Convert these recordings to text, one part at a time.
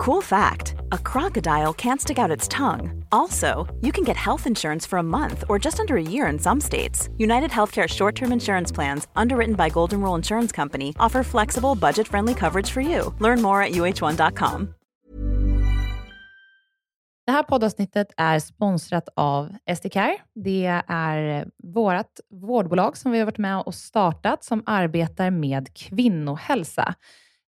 Cool fact a crocodile can't stick out its tongue. Also, you can get health insurance for a month or just under a year in some states. United Healthcare short term insurance plans, underwritten by Golden Rule Insurance Company, offer flexible, budget friendly coverage for you. Learn more at uh1.com. Det här poddavsnittet är sponsrat av SDCare. Det är vårt vårdbolag som vi har varit med och startat som arbetar med kvinnohälsa.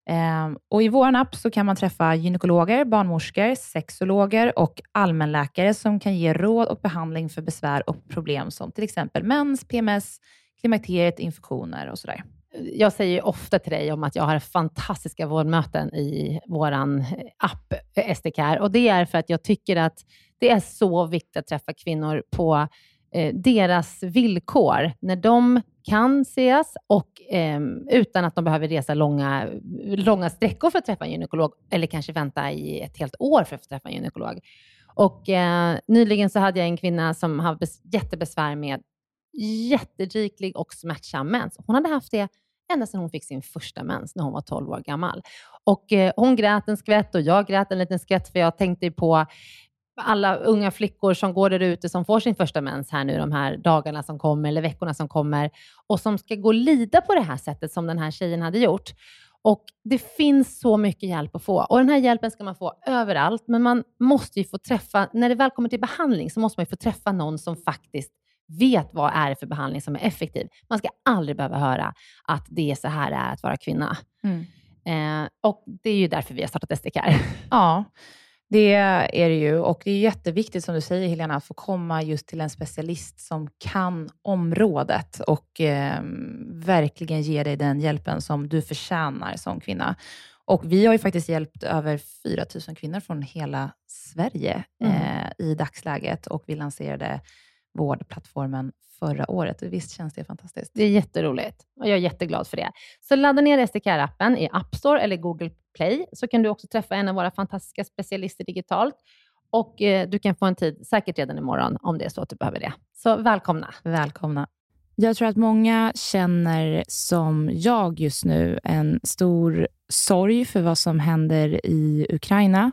Ehm, och I vår app så kan man träffa gynekologer, barnmorskor, sexologer och allmänläkare som kan ge råd och behandling för besvär och problem som till exempel mens, PMS, klimakteriet, infektioner och sådär. Jag säger ofta till dig om att jag har fantastiska vårdmöten i vår eh, app eh, SDK och det är för att jag tycker att det är så viktigt att träffa kvinnor på eh, deras villkor. När de kan ses och eh, utan att de behöver resa långa, långa sträckor för att träffa en gynekolog eller kanske vänta i ett helt år för att träffa en gynekolog. Och, eh, nyligen så hade jag en kvinna som hade jättebesvär med jätteriklig och smärtsam mens. Hon hade haft det ända sedan hon fick sin första mens när hon var 12 år gammal. Och, eh, hon grät en skvätt och jag grät en liten skvätt för jag tänkte på alla unga flickor som går där ute som får sin första mens här nu de här dagarna som kommer eller veckorna som kommer och som ska gå och lida på det här sättet som den här tjejen hade gjort. Och Det finns så mycket hjälp att få och den här hjälpen ska man få överallt, men man måste ju få träffa, när det väl kommer till behandling så måste man få träffa någon som faktiskt vet vad är det för behandling som är effektiv. Man ska aldrig behöva höra att det är så här det är att vara kvinna. Mm. Eh, och Det är ju därför vi har startat SDCare. Ja, det är det ju och det är jätteviktigt som du säger Helena, att få komma just till en specialist som kan området och eh, verkligen ge dig den hjälpen som du förtjänar som kvinna. Och vi har ju faktiskt hjälpt över 4 000 kvinnor från hela Sverige mm. eh, i dagsläget och vi lanserade vårdplattformen förra året. Visst känns det fantastiskt? Det är jätteroligt och jag är jätteglad för det. Så ladda ner SDCare-appen i App Store eller Google Play, så kan du också träffa en av våra fantastiska specialister digitalt. Och eh, du kan få en tid, säkert redan imorgon, om det är så att du behöver det. Så välkomna. Välkomna. Jag tror att många känner som jag just nu en stor sorg för vad som händer i Ukraina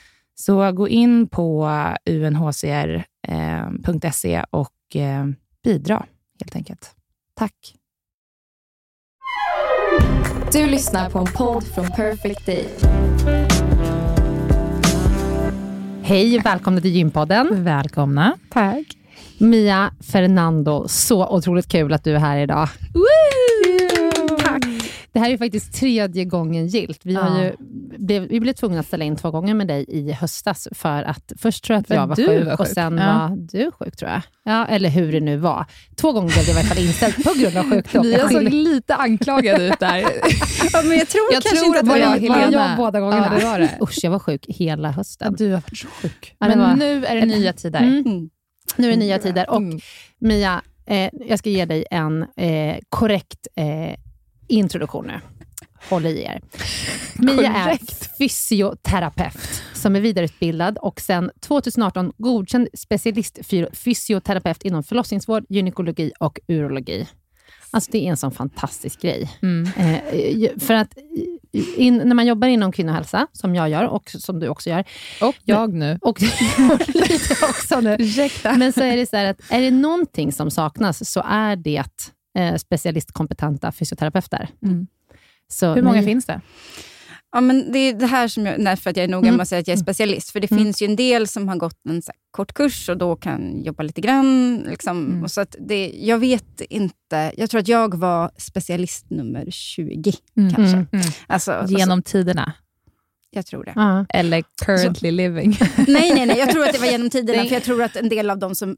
Så gå in på unhcr.se och bidra helt enkelt. Tack! Du lyssnar på en podd från Perfect Day. Hej och välkomna till Gympodden. Välkomna. Tack. Mia Fernando, så otroligt kul att du är här idag. Woo! Det här är faktiskt tredje gången gilt. Vi, har Ja. ju, blev, vi blev tvungna att ställa in två gånger med dig i höstas, för att först tror jag att För jag var sjuk, var och sjuk. sen Ja. var du sjuk, tror jag. Ja, eller hur det nu var. Två gånger blev det i alla fall inställt på grund av sjukdom. Jag såg lite anklagad ut där. Ja, men jag tror Jag kanske tror inte att det var var jag, var Helena. jag båda gångerna? Ja, det var det. Usch, jag var sjuk hela hösten. Du har varit så sjuk. Ja, Men var- nu är det nya tider. Mm. Mm. Nu är det nya tider. Och Mm. Mia, eh, jag ska ge dig en eh, korrekt eh, introduktion nu. Håll i er. Mia är fysioterapeut som är vidareutbildad och sedan 2018 godkänd specialist-fysioterapeut inom förlossningsvård, gynekologi och urologi. Alltså det är en sån fantastisk grej. Mm. Eh, för att in, när man jobbar inom kvinnohälsa, som jag gör och som du också gör, Och jag nu. och lite också nu, Ursäkta. men så är det så här att är det någonting som saknas så är det eh, specialistkompetenta fysioterapeuter. Mm. Så Hur många ni- finns det? Ja, men det är det här som jag, nej, för att jag är noga Mm. med att säga att jag är specialist. För det Mm. finns ju en del som har gått en så här, kort kurs och då kan jobba lite grann. Liksom. Mm. Och så att det, jag vet inte. Jag tror att jag var specialist nummer 20 Mm. kanske. Mm. Alltså, alltså, Genom tiderna? Jag tror det. Ja. Eller currently living? nej, nej, nej. Jag tror att det var genom tiderna. Det- För jag tror att en del av dem som...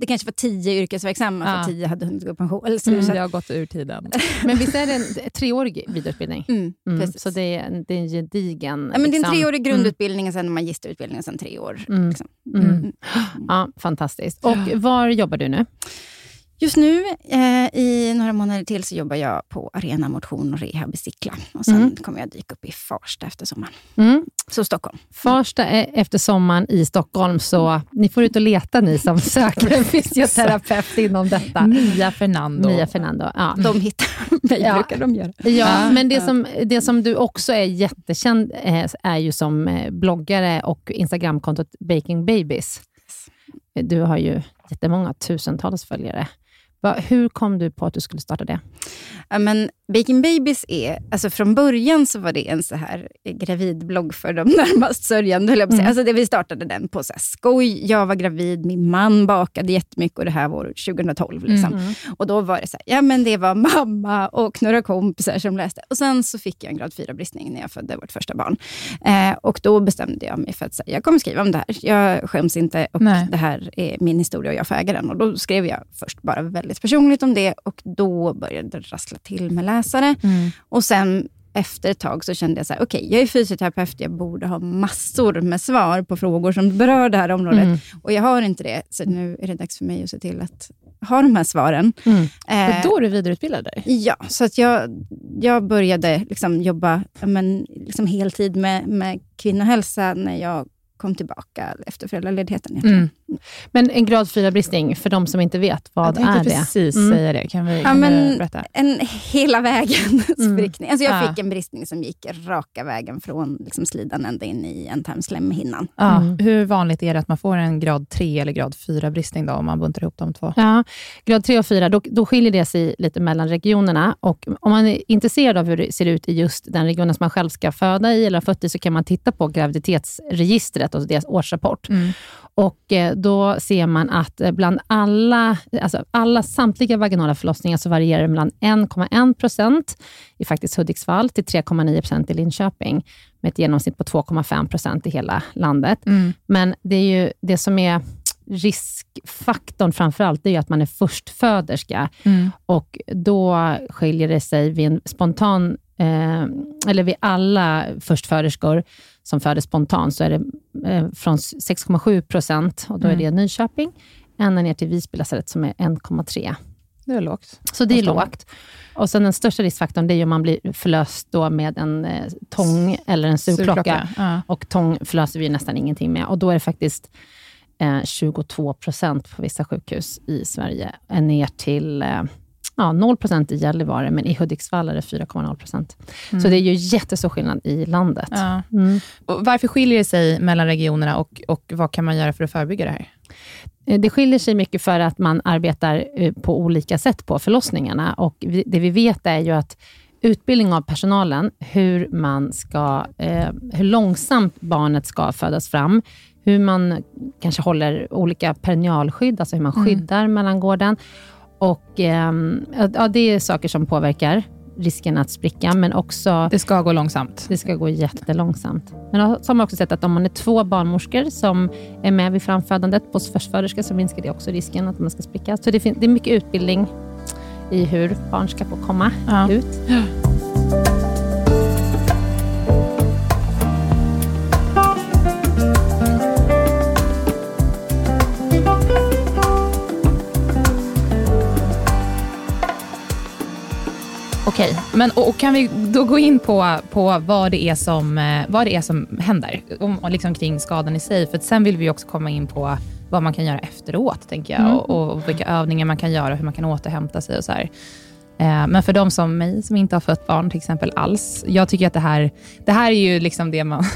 Det kanske var tio yrkesverksamma, Ja. för tio hade hunnit gå i pension. Eller så, Mm. så, Jag har gått ur tiden. Men visst är det en treårig vidareutbildning? mm, Mm. precis. Så det är, en- det är en gedigen... ja, men det är en treårig grundutbildning och sen magisterutbildning och sen tre år. Mm. Liksom. Mm. Mm. Ja, fantastiskt. Och var jobbar du nu? Just nu, eh, i några månader till, så jobbar jag på Arena Motion och Rehab i Sickla. Och sen Mm. kommer jag dyka upp i Farsta efter sommaren. Mm. Så Stockholm. Farsta är efter sommaren i Stockholm, så ni får ut och leta ni som söker en fysioterapeut inom detta. Mia Fernando. Mia Fernando. Ja. De hittar mig, Ja. brukar de göra. Ja, Ja. men det som, det som du också är jättekänd eh, är ju som eh, bloggare och Instagramkontot Baking Babies. Du har ju jättemånga tusentals följare. Hur kom du på att du skulle starta det? Men Baking Babies är, alltså från början så var det en så här gravidblogg för de närmast sörjande. höll jag på att säga. Mm. Alltså det, vi startade den på så här skoj. Jag var gravid, min man bakade jättemycket och det här var 2012. Liksom. Mm. Och då var det så här, ja men det var mamma och några kompisar som läste. Och sen så fick jag en grad 4-bristning när jag födde vårt första barn. Eh, och då bestämde jag mig för att säga, jag kommer skriva om det här. Jag skäms inte och Nej. det här är min historia och jag får äga den. Och då skrev jag först bara väldigt personligt om det och då började det rassla till med läsare. Mm. Och sen efter ett tag så kände jag så här, okej, jag är fysioterapeut, jag borde ha massor med svar på frågor som berör det här området. Mm. Och jag har inte det, så nu är det dags för mig att se till att ha de här svaren. Mm. Och Eh, då du vidareutbildade dig? Ja, så att jag, jag började liksom jobba men, liksom heltid med, med kvinnohälsa när jag kom tillbaka efter föräldraledigheten. egentligen. Mm. Men en grad 4-bristning, för de som inte vet, vad jag tänkte är det? precis Mm. säga det. Kan vi Ja, kan men- du berätta? En hela vägen Mm. sprickning. Alltså jag Ah. fick en bristning som gick raka vägen från liksom slidan ända in i ändtarmslemhinnan. Ja, Mm. Hur vanligt är det att man får en grad 3 eller grad 4-bristning om man buntar ihop de två? Ja, grad 3 och 4, då, då skiljer det sig lite mellan regionerna. Och om man är intresserad av hur det ser ut i just den regionen som man själv ska föda i eller har fött i, så kan man titta på graviditetsregistret, alltså deras årsrapport. Mm. Och eh, Då ser man att eh, bland alla, alltså alla samtliga vaginala förlossningar så varierar det mellan 1,1 procent i faktiskt Hudiksvall till 3,9 procent i Linköping, med ett genomsnitt på 2,5 procent i hela landet. Mm. Men det är ju det som är riskfaktorn framför allt, är ju att man är förstföderska. Mm. Och då skiljer det sig vid en spontan, eh, eller vid alla förstföderskor som föder spontant, så är det eh, från 6,7 procent, och då är Mm. det Nyköping, ända ner till Visby lasarett som är 1,3. Det är lågt. Så det är lågt. Och sen den största riskfaktorn, det är om man blir förlöst då med en eh, tång eller en sugklocka. Ja. Och tång förlöser vi nästan ingenting med. Och då är det faktiskt eh, 22 procent på vissa sjukhus i Sverige, ner till eh, ja, 0 procent i Gällivare, men i Hudiksvall är det 4,0 procent. Så det är ju jättestor skillnad i landet. Ja. Mm. Varför skiljer det sig mellan regionerna och, och vad kan man göra för att förebygga det här? Eh, Det skiljer sig mycket för att man arbetar eh, på olika sätt på förlossningarna. Och det vi vet är ju att utbildning av personalen, hur, man ska, eh, hur långsamt barnet ska födas fram, hur man kanske håller olika perinealskydd, alltså hur man Mm. skyddar mellangården. Och, ehm, ja, det är saker som påverkar risken att spricka, men också Det ska gå långsamt. det ska gå jättelångsamt. Men så har man också sett att om man är två barnmorskor som är med vid framfödandet på förstföderska så minskar det också risken att man ska spricka. Så det, det är mycket utbildning i hur barn ska få komma Ja. ut. Okej, men och, och kan vi då gå in på, på vad, det är som, eh, vad det är som händer om, och liksom kring skadan i sig? För sen vill vi också komma in på vad man kan göra efteråt, tänker jag. Mm. Och, och vilka övningar man kan göra, hur man kan återhämta sig och så här. Eh, Men för de som mig, som inte har fött barn till exempel alls, jag tycker att det här, det här är ju liksom det man är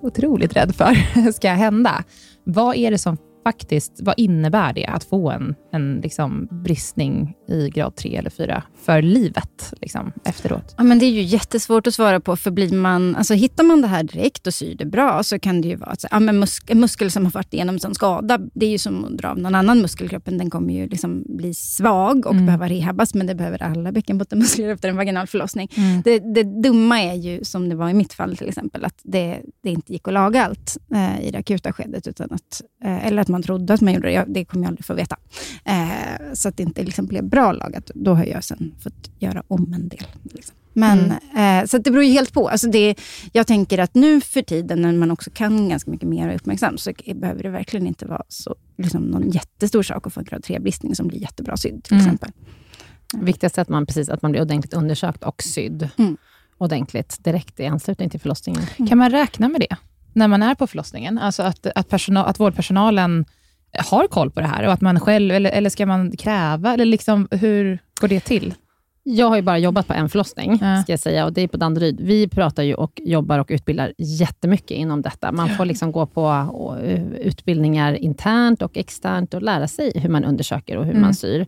otroligt rädd för ska hända. Vad är det som faktiskt, vad innebär det att få en, en liksom bristning i grad 3 eller 4 för livet liksom, efteråt? Ja, men det är ju jättesvårt att svara på, för blir man, alltså, hittar man det här direkt och syr det bra, så kan det ju vara att, ja, men musk, en muskel som har varit igenom en sån skada, det är ju som att dra av någon annan muskel i kroppen. Den kommer ju liksom bli svag och Mm. behöva rehabbas, men det behöver alla bäckenbottenmuskler efter en vaginal förlossning. Mm. Det, det dumma är ju, som det var i mitt fall till exempel, att det, det inte gick att laga allt eh, i det akuta skedet. Utan att, eh, eller att man trodde att man gjorde det. Jag, det kommer jag aldrig få veta. Eh, så att det inte liksom blev bra lagat. Då har jag sen fått göra om en del. Liksom. Men, eh, så att det beror ju helt på. Alltså det, jag tänker att nu för tiden, när man också kan ganska mycket mer och är uppmärksam, så behöver det verkligen inte vara så, liksom, någon jättestor sak att få en grad 3-bristning som blir jättebra sydd. Till Mm. exempel. Viktigast är att man, precis, att man blir ordentligt undersökt och sydd Mm. ordentligt direkt i anslutning till förlossningen. Kan man räkna med det när man är på förlossningen? Alltså att, att, personal, att vårdpersonalen har koll på det här och att man själv, eller, eller ska man kräva, eller liksom, hur går det till? Jag har ju bara jobbat på en förlossning, Ja. ska jag säga, och det är på Danderyd. Vi pratar ju och jobbar och utbildar jättemycket inom detta. Man får liksom gå på eh, utbildningar internt och externt och lära sig hur man undersöker och hur Mm. man syr.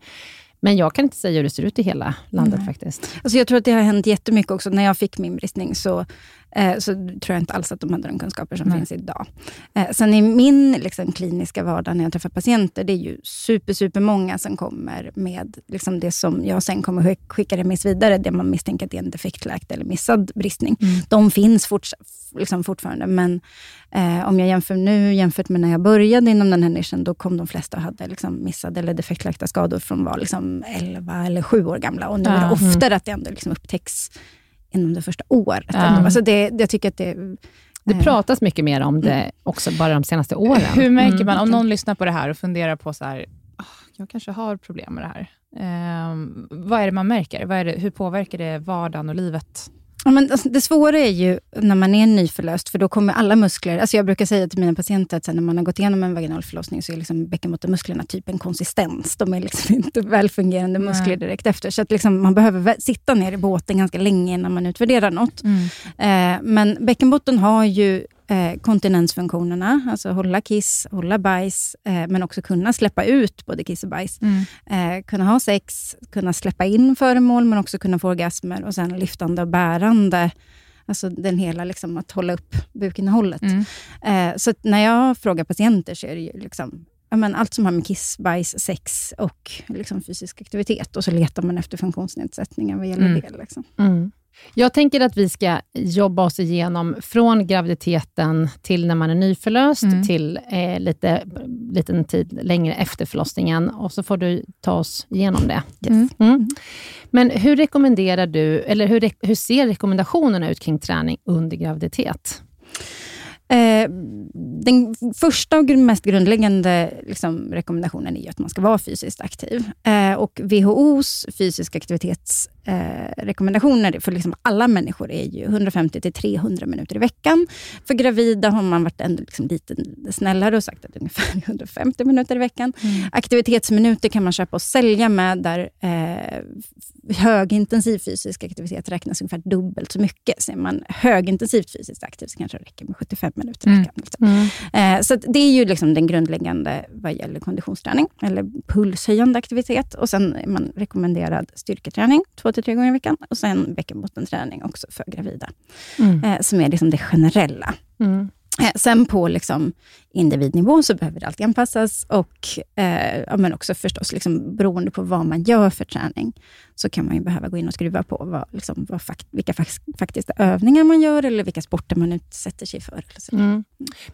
Men jag kan inte säga hur det ser ut i hela landet Nej. faktiskt. Alltså jag tror att det har hänt jättemycket också. När jag fick min bristning så, eh, så tror jag inte alls att de hade de kunskaper som Nej. finns idag. Eh, sen i min liksom, kliniska vardag när jag träffar patienter, det är ju super, super många som kommer med liksom, det som jag sen kommer skick- skicka remiss vidare, det man misstänker att det är en defektläkt eller missad bristning. De finns forts liksom, fortfarande, men eh, om jag jämför nu jämfört med när jag började inom den här nischen, då kom de flesta och hade liksom, missade eller defektlagda skador från var liksom 11 eller 7 år gamla. Och nu är det Ja. oftare att det ändå liksom upptäcks inom det första året. Ja. Alltså det, jag tycker att det... Det eh, pratas mycket mer om det också bara de senaste åren. Hur märker Mm. man, om någon lyssnar på det här och funderar på så här, "Ah, jag kanske har problem med det här. Ehm, vad är det man märker? Vad är det, hur påverkar det vardagen och livet? Ja, men alltså, det svåra är ju när man är nyförlöst, för då kommer alla muskler... Alltså jag brukar säga till mina patienter att när man har gått igenom en vaginal förlossning, så är liksom bäckenbottenmusklerna typ en konsistens. De är liksom inte välfungerande Nej. muskler direkt efter. Så att liksom man behöver sitta ner i båten ganska länge innan man utvärderar något. Eh, men bäckenbotten har ju eh, kontinensfunktionerna, alltså hålla kiss, hålla bajs, eh, men också kunna släppa ut både kiss och bajs. Eh, kunna ha sex, kunna släppa in föremål, men också kunna få orgasmer och sen lyftande och bärande. Alltså den hela, liksom, att hålla upp bukinnehållet. Mm. Eh, så när jag frågar patienter så är det ju liksom, men allt som har med kiss, bajs, sex och liksom fysisk aktivitet. Och så letar man efter funktionsnedsättningar vad gäller Mm. det. Liksom. Mm. Jag tänker att vi ska jobba oss igenom från graviditeten till när man är nyförlöst, Mm. till eh, lite liten tid längre efter förlossningen. Och så får du ta oss igenom det. Mm. Mm. Men hur rekommenderar du, eller hur, hur ser rekommendationerna ut kring träning under graviditet? Eh, den första och mest grundläggande liksom, rekommendationen är att man ska vara fysiskt aktiv. Eh, och WHOs fysisk aktivitetsrekommendationer eh, rekommendationer för liksom alla människor är ju 150-300 minuter i veckan. För gravida har man varit ändå liksom lite snällare och sagt att ungefär 150 minuter i veckan. Aktivitetsminuter kan man köpa och sälja med, där eh, högintensiv fysisk aktivitet räknas ungefär dubbelt så mycket. Så är man högintensivt fysiskt aktiv så kanske det räcker med 75 minuter i Mm. veckan. Liksom. Eh, så det är ju liksom den grundläggande vad gäller konditionsträning, eller pulshöjande aktivitet. Och Sen är man rekommenderad styrketräning två till tre gånger i veckan. Och sen bäckenbottenträning också för gravida, Mm. eh, som är liksom det generella. Mm. Eh, sen på liksom individnivå så behöver det alltid anpassas och eh, ja, men också förstås liksom, beroende på vad man gör för träning så kan man ju behöva gå in och skruva på vad, liksom, vad fakt vilka fakt faktiska övningar man gör eller vilka sporter man utsätter sig för. Eller så. Mm.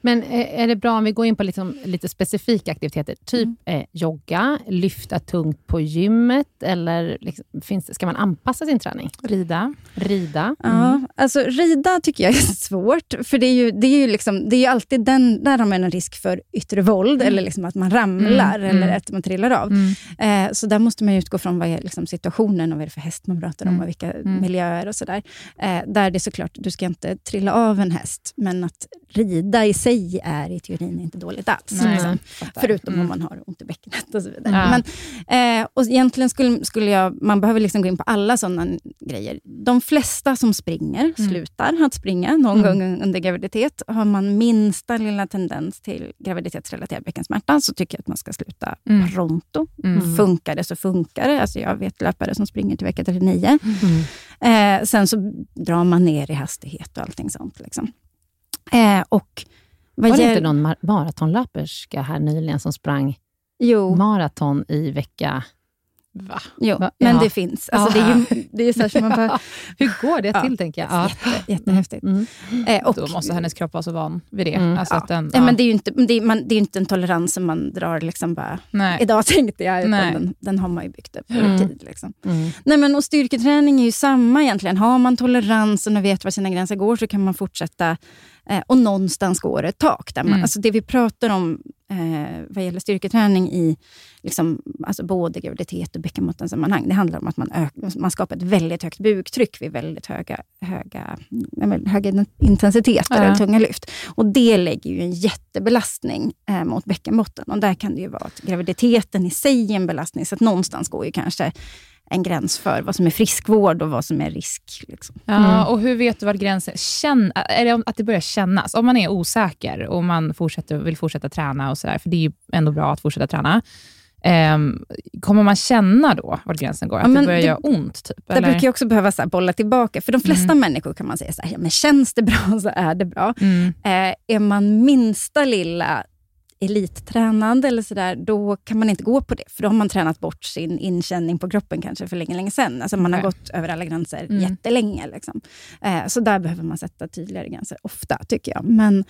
Men eh, är det bra om vi går in på liksom lite specifika aktiviteter? Typ mm. eh, jogga, lyfta tungt på gymmet eller liksom, finns, ska man anpassa sin träning? Rida. Rida. Mm. Ja, alltså rida tycker jag är svårt, för det är ju, det är ju liksom, det är alltid den, där har man en risk för yttre våld, mm. eller liksom att man ramlar mm. eller mm. att man trillar av. Mm. Eh, så där måste man utgå från vad är liksom situationen och vad är det för häst man pratar om och vilka miljöer och sådär. Eh, där det är såklart, du ska inte trilla av en häst, men att rida i sig är i teorin inte dåligt alls. Liksom. Förutom om man har ont i bäckenet och så vidare. Ja. Men, eh, och egentligen skulle, skulle jag, man behöver liksom gå in på alla sådana grejer. De flesta som springer mm. slutar att springa någon mm. gång under graviditet. Har man minsta lilla tendens till graviditetsrelaterad bäckensmärta så tycker jag att man ska sluta mm. pronto. Mm. Funkar det så funkar det. Alltså jag vet löpare som springer till vecka 39. Mm. Eh, sen så drar man ner i hastighet och allting sånt. Liksom. Eh, och var det inte någon maratonlöperska här nyligen som sprang jo. maraton i vecka Va? Jo, Va? men ja. det finns. Alltså, det är ju, det är så som man bara, Hur går det till, ja. tänker jag? Ja. Jätte, jättehäftigt. Mm. Eh, och, Då måste hennes kropp vara så van vid det. Mm. Alltså ja. Den, ja. men det är ju inte, det är, man, det är inte en tolerans som man drar liksom bara, Nej. idag tänkte jag, utan den, den, har man ju byggt upp över mm. tid. Liksom. Mm. Nej, men, och styrketräning är ju samma egentligen. Har man toleransen och vet var sina gränser går, så kan man fortsätta Eh, och någonstans går ett tak. Där man, mm. alltså det vi pratar om eh, vad gäller styrketräning i liksom, alltså både graviditet och bäckenbottensammanhang, det handlar om att man, ök, man skapar ett väldigt högt buktryck vid väldigt höga, höga, höga intensiteter, ja. tunga lyft. Och det lägger ju en jättebelastning eh, mot bäckenbotten. Och där kan det ju vara att graviditeten i sig är en belastning, så att någonstans går ju kanske en gräns för vad som är friskvård och vad som är risk. Liksom. Ja, mm. och hur vet du var gränsen Känn, är det att det börjar kännas? Om man är osäker och man fortsätter, vill fortsätta träna, och så där, för det är ju ändå bra att fortsätta träna. Um, kommer man känna då var gränsen går? Att ja, det börjar det, göra ont? Typ, det brukar jag också behöva så här, bolla tillbaka. För de flesta mm. människor kan man säga så här, ja, men känns det bra så är det bra. Mm. Uh, är man minsta lilla elittränad eller sådär, då kan man inte gå på det. För då har man tränat bort sin inkänning på kroppen kanske för länge, länge sedan. Alltså man har gått över alla gränser mm. jättelänge. Liksom. Eh, så där behöver man sätta tydligare gränser, ofta tycker jag. Men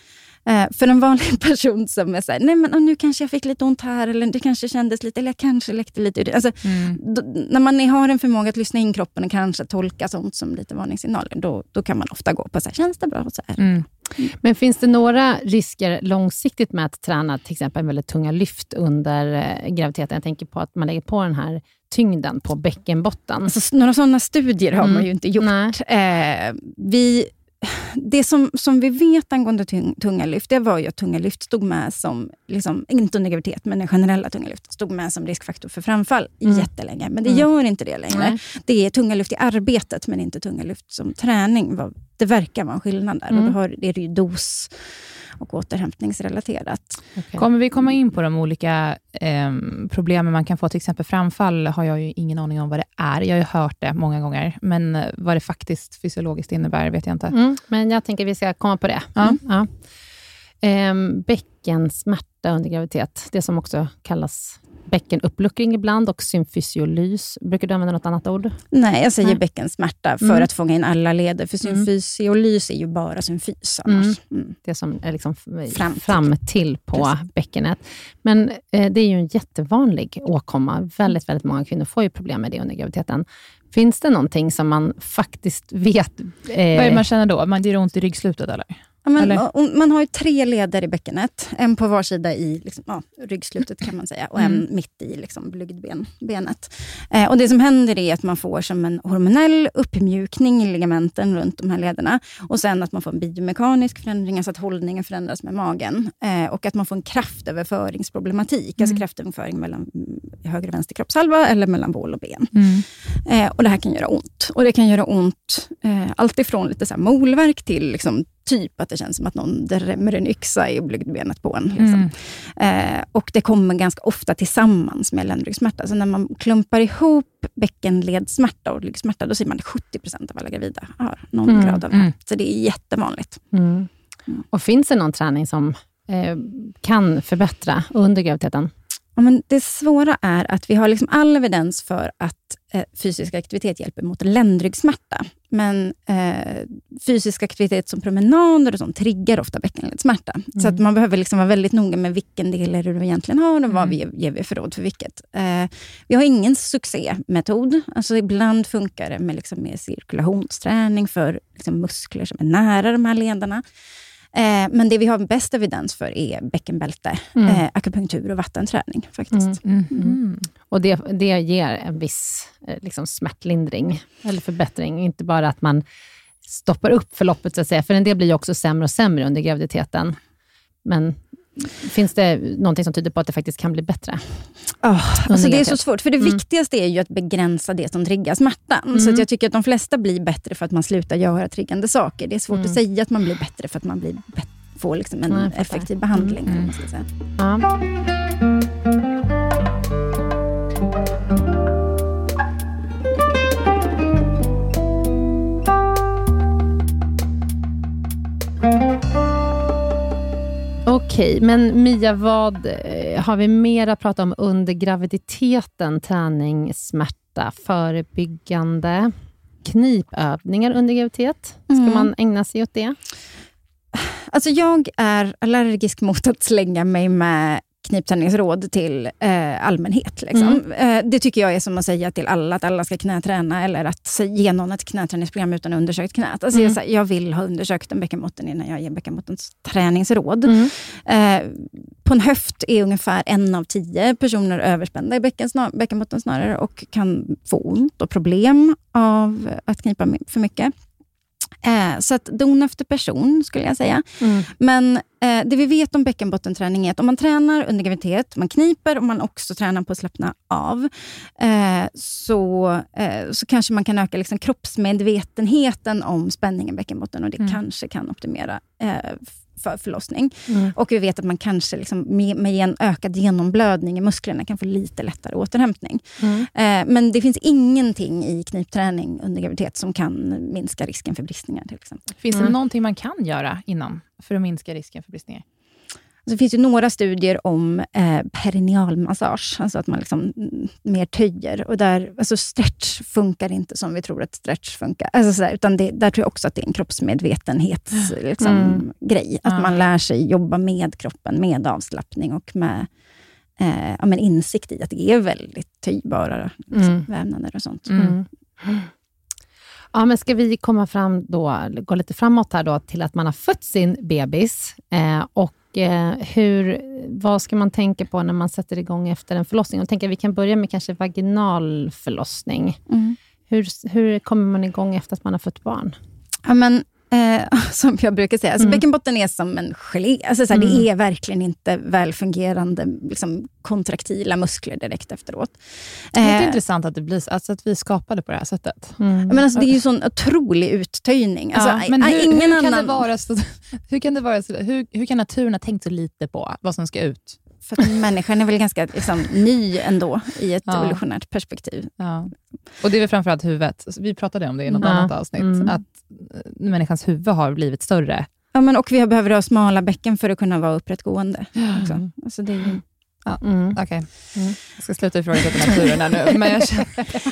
eh, för en vanlig person som är såhär, nej men nu kanske jag fick lite ont här, eller det kanske kändes lite, eller jag kanske läckte lite. Alltså, mm. då, när man har en förmåga att lyssna in kroppen och kanske tolka sånt som lite varningssignaler, då, då kan man ofta gå på, så här, känns det bra? Så här. Mm. Men finns det några risker långsiktigt med att träna till exempel väldigt tunga lyft under eh, graviditeten? Jag tänker på att man lägger på den här tyngden på bäckenbotten. Alltså, några sådana studier har mm. man ju inte gjort. Eh, vi det som, som vi vet angående tunga lyft, det var ju att tunga lyft stod med som, liksom, inte under graviditet, men den generella tunga lyft, stod med som riskfaktor för framfall mm. jättelänge. Men det mm. gör inte det längre. Nej. Det är tunga lyft i arbetet, men inte tunga lyft som träning. Det verkar vara en skillnad där. Mm. Och då har, det är ju dos och återhämtningsrelaterat. Okay. Kommer vi komma in på de olika eh, problemen man kan få? Till exempel framfall har jag ju ingen aning om vad det är. Jag har ju hört det många gånger, men eh, vad det faktiskt fysiologiskt innebär vet jag inte. Mm, men jag tänker att vi ska komma på det. Ja. Mm, ja. Eh, bäckensmärta under graviditet, det som också kallas bäckenuppluckring ibland och symfysiolys. Brukar du använda något annat ord? Nej, jag säger Nej. bäckensmärta för mm. att fånga in alla leder. För mm. symfysiolys är ju bara symfys annars. Mm. mm. Det som är liksom fram, fram till på Precis. bäckenet. Men eh, det är ju en jättevanlig åkomma. Väldigt, väldigt många kvinnor får ju problem med det under graviditeten. Finns det någonting som man faktiskt vet? Eh... Vad är det man känner då? Man ger ont i ryggslutet eller? Men, man har ju tre leder i bäckenet. En på var sida i liksom, ja, ryggslutet kan man säga och en mm. mitt i liksom, blygdbenet. Eh, och det som händer är att man får som en hormonell uppmjukning i ligamenten runt de här lederna. Och sen att man får en biomekanisk förändring, alltså att hållningen förändras med magen. Eh, och att man får en kraftöverföringsproblematik, alltså mm. alltså kraftöverföring mellan höger och vänster kroppshalva eller mellan bål och ben. Mm. Eh, och Det här kan göra ont. Och Det kan göra ont eh, alltifrån lite så här molverk till liksom, typ att det känns som att någon drämmer en yxa i blygdbenet på en. Liksom. Mm. Eh, och det kommer ganska ofta tillsammans med ländryggsmärta. Så när man klumpar ihop bäckenledssmärta och ryggsmärta, då ser man att 70% av alla gravida har någon mm. grad av det. Mm. Så det är jättevanligt. Mm. Mm. Och Finns det någon träning som eh, kan förbättra under graviditeten? Ja, men det svåra är att vi har liksom all evidens för att eh, fysisk aktivitet hjälper mot ländryggsmärta. Men eh, fysisk aktivitet som promenader och sånt triggar ofta bäckenledssmärta. Mm. Så att man behöver liksom vara väldigt noga med vilken del är det du egentligen har och mm. vad vi ger vi för råd för vilket. Eh, vi har ingen succémetod. Alltså ibland funkar det med, liksom, med cirkulationsträning för liksom, muskler som är nära de här lederna. Eh, men det vi har bäst evidens för är bäckenbälte, mm. eh, akupunktur och vattenträning. faktiskt. Mm. Mm. mm. Och det, det ger en viss eh, liksom, smärtlindring, eller förbättring. Inte bara att man stoppar upp förloppet, så att säga. För en del blir ju också sämre och sämre under graviditeten. Men Finns det någonting som tyder på att det faktiskt kan bli bättre? Oh, alltså det är så svårt, för det mm. viktigaste är ju att begränsa det som triggar smärtan. Mm. Så jag tycker att de flesta blir bättre för att man slutar göra triggande saker. Det är svårt mm. att säga att man blir bättre för att man blir får liksom en effektiv behandling. Mm. Ska säga. Ja. Okej, men Mia, vad eh, har vi mer att prata om under graviditeten? Träning, smärta, förebyggande, knipövningar under graviditet. Ska mm. man ägna sig åt det? Alltså jag är allergisk mot att slänga mig med knipträningsråd till eh, allmänhet. Liksom. Mm. Eh, det tycker jag är som att säga till alla att alla ska knäträna eller att ge någon ett knäträningsprogram utan att undersökt knät. Alltså mm. jag, jag, vill ha undersökt en bäckenbotten innan jag ger bäckenbottens träningsråd. Mm. Eh, på en höft är ungefär en av tio personer överspända i bäckenbotten snarare och kan få ont och problem av att knipa för mycket. Eh, så att don efter person, skulle jag säga. Mm. Men eh, det vi vet om bäckenbottenträning är att om man tränar under graviditet, man kniper och man också tränar på att slappna av, eh, så, eh, så kanske man kan öka liksom kroppsmedvetenheten om spänningen i bäckenbotten och det mm. kanske kan optimera eh, för förlossning. Mm. Och vi vet att man kanske liksom med, med en ökad genomblödning i musklerna kan få lite lättare återhämtning. Mm. Eh, men det finns ingenting i knipträning under graviditet som kan minska risken för bristningar till exempel. Finns det mm. någonting man kan göra innan för att minska risken för bristningar? Det finns ju några studier om eh, perinealmassage, alltså att man liksom mm, mer töjer. Och där, alltså stretch funkar inte som vi tror att stretch funkar. Alltså sådär, utan det, där tror jag också att det är en kroppsmedvetenhetsgrej. Liksom, mm. Att ja. man lär sig jobba med kroppen, med avslappning och med eh, ja, men insikt i att det är väldigt töjbara liksom, mm. vävnader och sånt. Mm. Ja, men ska vi komma fram då, gå lite framåt här då, till att man har fött sin bebis eh, och Eh, hur, vad ska man tänka på när man sätter igång efter en förlossning? Jag tänker vi kan börja med kanske vaginal förlossning. Mm. Hur, hur kommer man igång efter att man har fött barn? Ja, men Eh, som jag brukar säga, alltså mm. bäckenbotten är som en gelé. Alltså, såhär, mm. Det är verkligen inte välfungerande liksom, kontraktila muskler direkt efteråt. Det är eh, intressant att, det blir, alltså, att vi skapade på det här sättet. Mm. Men alltså, det är ju sån otrolig uttöjning. Alltså, ja, men hur, ingen hur, annan... kan det vara så, hur, kan det vara så, hur, hur kan naturen ha tänkt så lite på vad som ska ut? För att människan är väl ganska liksom, ny ändå i ett ja. evolutionärt perspektiv. Ja. Och Det är väl framförallt huvudet. Vi pratade om det i något ja. annat avsnitt, mm. att eh, människans huvud har blivit större. Ja, men och vi behöver ha smala bäcken för att kunna vara upprättgående. Också. Alltså det är Ja, mm. Okej, okay. mm. jag ska sluta ifrågasätta naturen här nu. Men, jag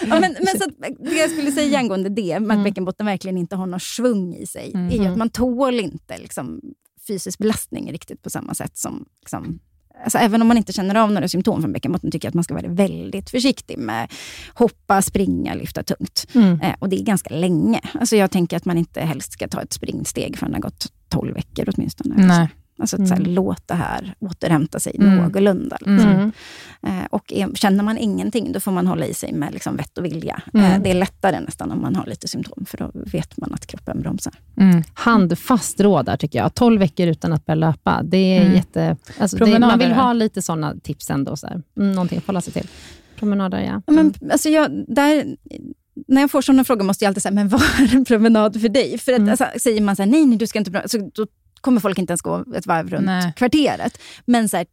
ja, men, men så det jag skulle säga angående det, med att mm. bäckenbotten verkligen inte har någon svung i sig, mm. är att mm. man tål inte liksom, fysisk belastning riktigt på samma sätt som liksom, Alltså, även om man inte känner av några symptom från bäckenbotten, tycker jag att man ska vara väldigt försiktig med hoppa, springa, lyfta tungt. Mm. Eh, och det är ganska länge. Alltså, jag tänker att man inte helst ska ta ett springsteg förrän det har gått 12 veckor åtminstone. Nej. Alltså att mm. så här, mm. det här återhämta sig mm. någorlunda. Liksom. Mm. Eh, och är, känner man ingenting, då får man hålla i sig med liksom, vett och vilja. Eh, mm. det är lättare nästan om man har lite symptom, för då vet man att kroppen bromsar. Mm. Handfast råd där tycker jag. 12 veckor utan att börja löpa. Det är mm. jätte... Alltså, det, man vill ha lite sådana tips ändå. Så här. Någonting att hålla sig till. Promenader, ja. Men, alltså jag, där, när jag får sådana frågor måste jag alltid säga, men vad är en promenad för dig? För att, mm. alltså, säger man så här, nej, nej, du ska inte promenera, så då kommer folk inte ens gå ett varv runt Nej. kvarteret. Men så här,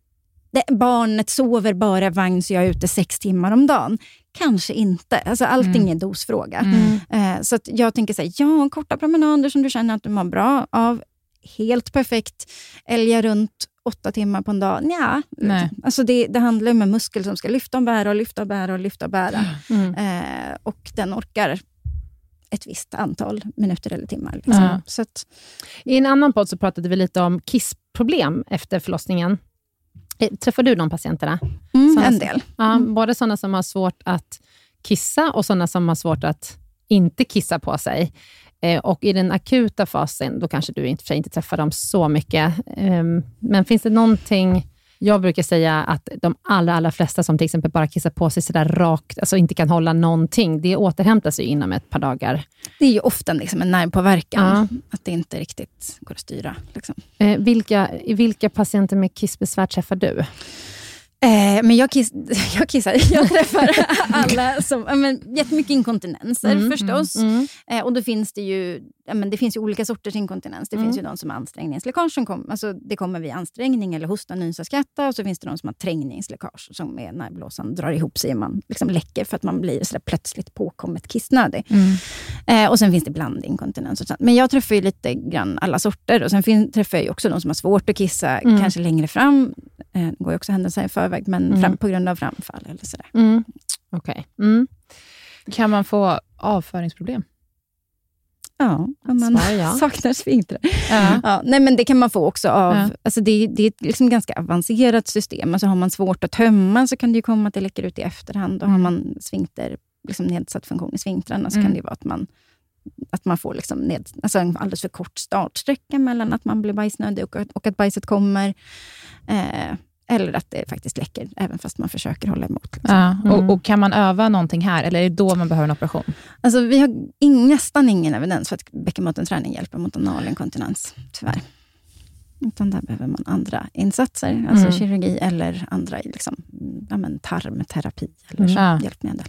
det, barnet sover bara vagn så jag är ute sex timmar om dagen. Kanske inte. Alltså, allting mm. är dosfråga. Mm. Eh, så jag tänker så här, ja, korta promenader som du känner att du mår bra av. helt perfekt älga runt åtta timmar på en dag. Nja, Nej. alltså det, det handlar om en muskel som ska lyfta och bära och lyfta och bära och lyfta och bära. Mm. Eh, och den orkar ett visst antal minuter eller timmar. Liksom. Ja. Så att, I en annan podd så pratade vi lite om kissproblem efter förlossningen. Eh, Träffar du de patienterna? mm, Såna en som- del. Ja, Både sådana som har svårt att kissa och sådana som har svårt att inte kissa på sig. Eh, och I den akuta fasen, då kanske du i och för sig inte träffar dem så mycket. Ehm, men finns det någonting... Jag brukar säga att de allra, allra flesta som till exempel bara kissar på sig sådär rakt, alltså inte kan hålla någonting, det återhämtar sig inom ett par dagar. Det är ju ofta liksom en nervpåverkan, Ja. att det inte riktigt går att styra. Liksom. Eh, vilka, vilka patienter med kissbesvär träffar du? Eh, men jag, kiss, jag kissar. Jag träffar alla som... Men, jättemycket inkontinenser Mm, förstås. Mm. Eh, och då finns det ju, men det finns ju olika sorters inkontinens. Det Mm. finns ju de som har ansträngningsläckage, som kom, alltså det kommer vid ansträngning eller hosta, nysa, skratta. Och så finns det de som har trängningsläckage, som är när blåsan drar ihop sig och man liksom läcker för att man blir så plötsligt påkommet kissnödig. Eh, och sen finns det blandinkontinens och sånt. Men jag träffar ju lite grann alla sorter. Och Sen fin- träffar jag också de som har svårt att kissa, Mm. kanske längre fram. Eh, det går ju också händelser i förväg, men Mm. fram, på grund av framfall eller sådär. Mm. Okej. Mm. Kan man få avföringsproblem? Ja, om man ja. saknar sfinkter. Ja. Ja, nej, men det kan man få också av... Ja. Alltså det, det är ett liksom ganska avancerat system. Alltså har man svårt att tömma så kan det ju komma att det läcker ut i efterhand. Och har man sfinkter, liksom nedsatt funktion i sfinktrarna så Mm. kan det vara att man, att man får liksom ned, alltså en alldeles för kort startsträcka mellan att man blir bajsnödig och, och att bajset kommer. Eh, eller att det faktiskt läcker, även fast man försöker hålla emot. Liksom. Ja. Mm. Och, och Kan man öva någonting här, eller är det då man behöver en operation? Alltså, vi har in, nästan ingen evidens för att bäckenbottenträning hjälper mot anal inkontinens, tyvärr. Utan där behöver man andra insatser, alltså Mm. kirurgi eller andra liksom, ja, men tarmterapi eller Ja. hjälpmedel.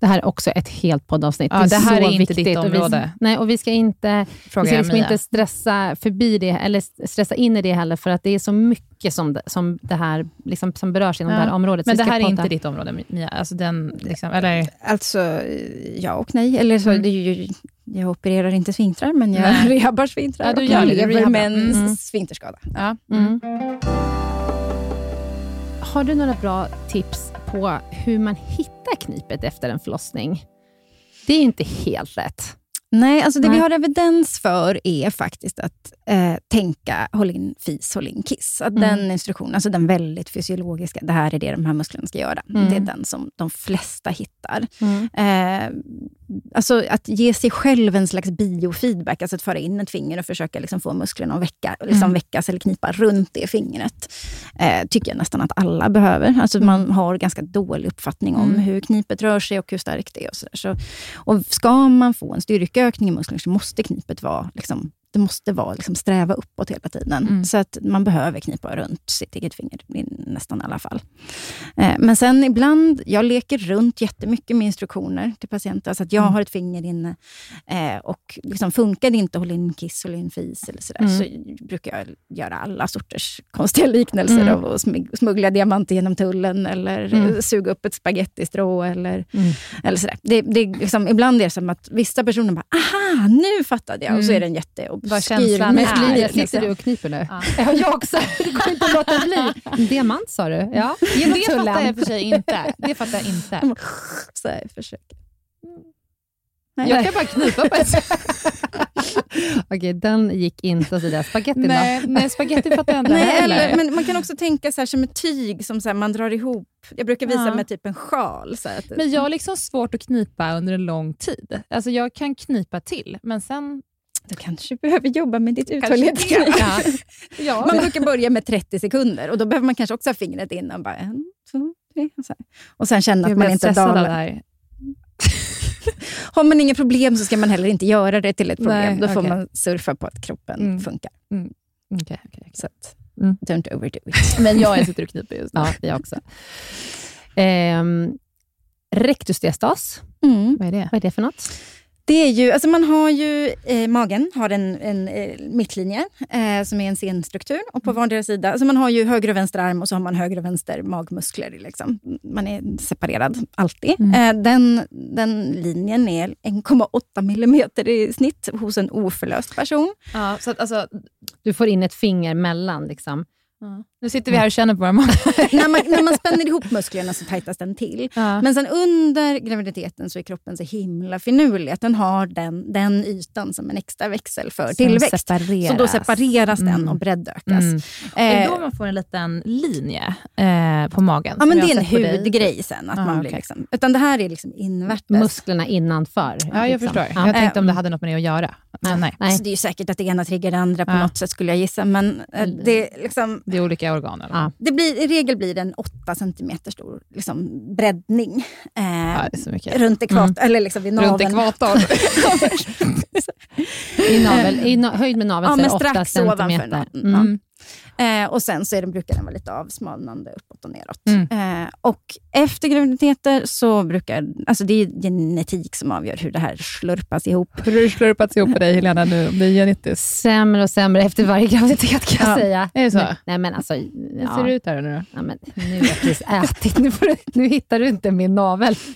Det här är också ett helt poddavsnitt. Ja, det här så är inte viktigt ditt och vi, område. nej, och vi ska inte, vi ska jag liksom inte stressa förbi det, eller stressa in i det heller, för att det är så mycket som det, som det här, liksom, som berörs inom Ja, det här området. Så Men det här är podda. inte ditt område, Mia? Alltså den, liksom, eller? Alltså, ja och nej. Eller så, Mm. det är ju, jag opererar inte svinkrar, men jag rehabbar svinkrar. Ja, du och gör jag det, du lever rehabbar. med en Mm. sfinkterskada. Ja. Mm. Har du några bra tips på hur man hittar knipet efter en förlossning? Det är inte helt lätt. Nej, alltså det Nej. vi har evidens för är faktiskt att eh, tänka håll in fis, håll in kiss. Att Mm. Den instruktionen, alltså den väldigt fysiologiska, det här är det de här musklerna ska göra. Mm. Det är den som de flesta hittar. Eh, alltså att ge sig själv en slags biofeedback, alltså att föra in ett finger och försöka liksom få musklerna att väcka, liksom Mm. väckas eller knipa runt det fingret. Eh, tycker jag nästan att alla behöver. Alltså Man har ganska dålig uppfattning om Mm. hur knipet rör sig och hur starkt det är. Och så, så och Ska man få en styrkeökning i musklerna så måste knipet vara liksom, det måste vara liksom sträva uppåt hela tiden. Mm. Så att man behöver knipa runt sitt eget finger, i nästan alla fall. Eh, men sen ibland, jag leker runt jättemycket med instruktioner till patienter. Så att jag Mm. har ett finger inne eh, och liksom funkar det inte, håll in kiss, håll in fis eller sådär, Mm. så brukar jag göra alla sorters konstiga liknelser Mm. av att smuggla diamanter genom tullen eller Mm. suga upp ett spagettistrå eller, Mm. eller sådär. Det, det är liksom, ibland är det som att vissa personer bara, aha, nu fattade jag. Och så Mm. är det en jätteobskyr Vad känslan Men är, liksom. sitter du och kniper nu? Ja. Ja, jag också. Det går inte att låta bli. Diamant sa du? Ja, genom Det fattar jag tullen. för sig inte. Det fattar jag inte. Så här, försöker. Jag kan bara knipa på ett sätt. Okej, den gick inte sådär. Spagettin då? Nej, nej, spagetti fattar jag inte Nej, heller. eller, men man kan också tänka så här, som ett tyg som så här, man drar ihop. Jag brukar visa Ja. med typ en sjal. Så här, att, Men jag har liksom svårt att knipa under en lång tid. Alltså jag kan knipa till, men sen... Du kanske behöver jobba med ditt Kanske uthållighetsknip. Ja. Ja. Man brukar börja med 30 sekunder och då behöver man kanske också ha fingret in och bara en, två, tre. Och, så här. och sen känna att man inte dalar. Har man inga problem så ska man heller inte göra det till ett problem. Nej, då får man surfa på att kroppen Mm. funkar. Okej, okej. Så att, Mm. don't overdo it. Men jag sitter och kniper just nu. Ja, jag också. Ehm, rektusdiastas, Mm. Vad är det? vad är det för något? Det är ju, alltså man har ju, eh, magen har en, en eh, mittlinje eh, som är en senstruktur och på vardera sida, alltså man har ju höger och vänster arm och så har man höger och vänster magmuskler. Liksom. Man är separerad alltid. Eh, den, den linjen är 1,8 millimeter i snitt hos en oförlöst person. Ja, så att, alltså, Du får in ett finger mellan. Liksom. Nu sitter vi här och känner på magar. när, man, när man spänner ihop musklerna så tajtas den till. Ja. Men sen under graviditeten så är kroppen så himla finurlig att den har den, den ytan som en extra växel för Som tillväxt. separeras. Så då separeras den Mm. och breddökas. Mm. Det är Eh, då man får en liten linje eh, på magen. Ja, men det är en hudgrej sen. Att Ah, man blir okej. liksom, utan det här är liksom invärtes. Musklerna innanför. Ja, jag liksom. förstår. Ja. Jag tänkte om det Eh, hade något med det att göra. Men nej. Nej. Alltså, det är ju säkert att det ena triggar det andra på Ja. något sätt skulle jag gissa. Men eh, det, är liksom, Det är olika organ. Eller? Ja. det blir, i regel blir det en 8 cm stor liksom, breddning. Eh, Ja, det runt ekvator, eller liksom vid Runt naveln. ekvator. I, navel, i höjd med naveln Ja, så är det 8 strax ovanför centimeter. naveln. Mm. Eh, och sen så är den, brukar den vara lite avsmalnande uppåt och neråt. Mm. Eh, och efter graviditeter så brukar, alltså det är genetik som avgör hur det här slurpas ihop. Hur har det slurpats ihop på dig Helena nu? Det är genetiskt. Sämre och sämre efter varje graviditet kan jag Ja. säga. Är det så? Nej, nej men alltså... Hur Ja. ser det ut här nu då? Ja, men nu har jag precis ätit. Nu, får du, nu hittar du inte min navel.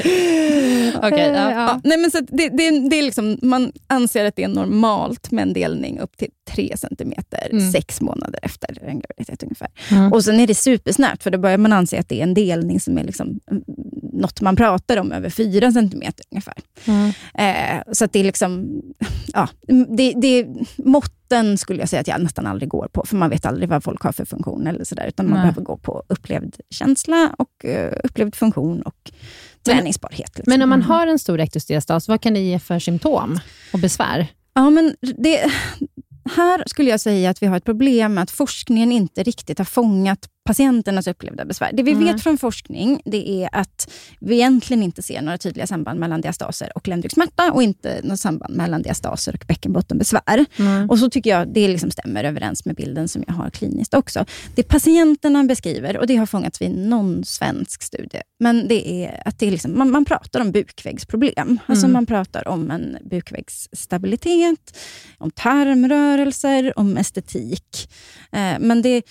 Okej, ja. Ja, nej men så att det, det, det är liksom, man anser att det är normalt med en delning upp till 3 centimeter Mm. sex månader efter en graviditet ungefär. Mm. Och Sen är det supersnabbt, för då börjar man anse att det är en delning som är liksom, mm, något man pratar om över 4 centimeter ungefär. Eh, så det är liksom, ja, det, det, måtten skulle jag säga att jag nästan aldrig går på, för man vet aldrig vad folk har för funktion. eller så där, Utan man behöver gå på upplevd känsla, och eh, upplevd funktion och träningsbarhet. Liksom. Men om man har en stor rektusdiastas, vad kan det ge för symptom och besvär? Ja, men det, här skulle jag säga att vi har ett problem med att forskningen inte riktigt har fångat patienternas upplevda besvär. Det vi Mm. vet från forskning det är att vi egentligen inte ser några tydliga samband mellan diastaser och ländryggsmärta och inte något samband mellan diastaser och bäckenbottenbesvär. Och så tycker jag det liksom stämmer överens med bilden som jag har kliniskt också. Det patienterna beskriver, och det har fångats vid någon svensk studie, men det är att det är liksom, man, man pratar om bukvägsproblem. Alltså Mm. man pratar om en bukvägsstabilitet, om tarmrörelser, om estetik. Eh, men det,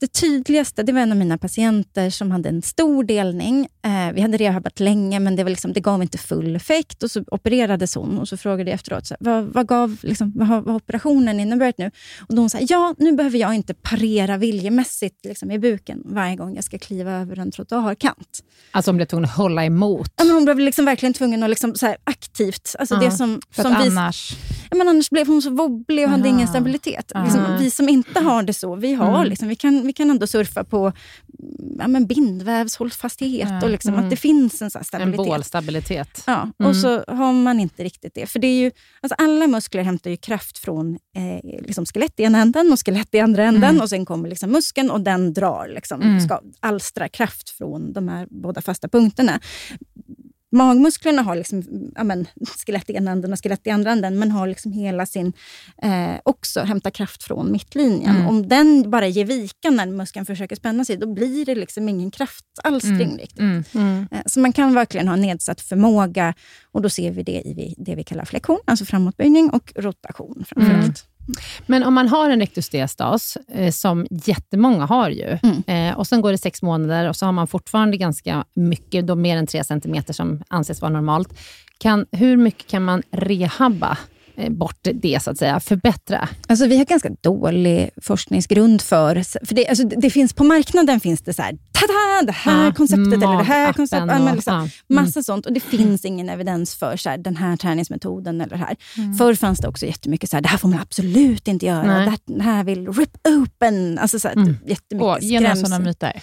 det tydligaste det var en av mina patienter som hade en stor delning. Eh, vi hade rehabat länge, men det, var liksom, det gav inte full effekt. Och Så opererades hon och så frågade jag efteråt, så här, vad, vad, gav, liksom, vad har vad operationen inneburit nu? Och då hon sa, ja, nu behöver jag inte parera viljemässigt liksom, i buken varje gång jag ska kliva över en trottoarkant. Alltså du är tvungen att hålla emot. Ja, men hon blev liksom verkligen tvungen att liksom, så här, aktivt... Alltså Ja, det som, För som vi, annars... Ja, men annars blev hon så wobblig och hade Aha. ingen stabilitet. Liksom, vi som inte har det så, vi, har, Mm. liksom, vi, kan, vi kan ändå surfa på ja, men bindvävshållfasthet Ja. och liksom, Mm. att det finns en så här En stabilitet. bålstabilitet. Ja, Mm. och så har man inte riktigt det. För det är ju, alltså alla muskler hämtar ju kraft från eh, liksom skelett i ena änden och skelett i andra änden. Mm. Och Sen kommer liksom muskeln och den drar, liksom, Mm. ska alstra kraft från de här båda fasta punkterna. Magmusklerna har liksom, ja, men, skelett i ena änden och skelett i andra änden, men har liksom hela sin, eh, också hämtar kraft från mittlinjen. Mm. Om den bara ger vika när muskeln försöker spänna sig, då blir det liksom ingen kraftalstring Mm. riktigt. Mm. Mm. Eh, Så man kan verkligen ha nedsatt förmåga och då ser vi det i det vi kallar flexion, alltså framåtböjning och rotation framförallt. Men om man har en rektusdiastas, eh, som jättemånga har ju, Mm. eh, och sen går det sex månader och så har man fortfarande ganska mycket, då mer än tre centimeter som anses vara normalt. Kan, hur mycket kan man rehabba eh, bort det, så att säga? Förbättra? Alltså, vi har ganska dålig forskningsgrund för... för det, alltså, det finns, på marknaden finns det så här, tada, det här Ja, konceptet eller det här konceptet. Och- liksom, ja, mm. Massa sånt. Och det finns ingen evidens för så här, den här träningsmetoden eller här. Mm. Förr fanns det också jättemycket så här, det här får man absolut inte göra. Det här, det här vill rip open. Alltså så här, Mm. jättemycket Åh, några sådana skrämsel. myter.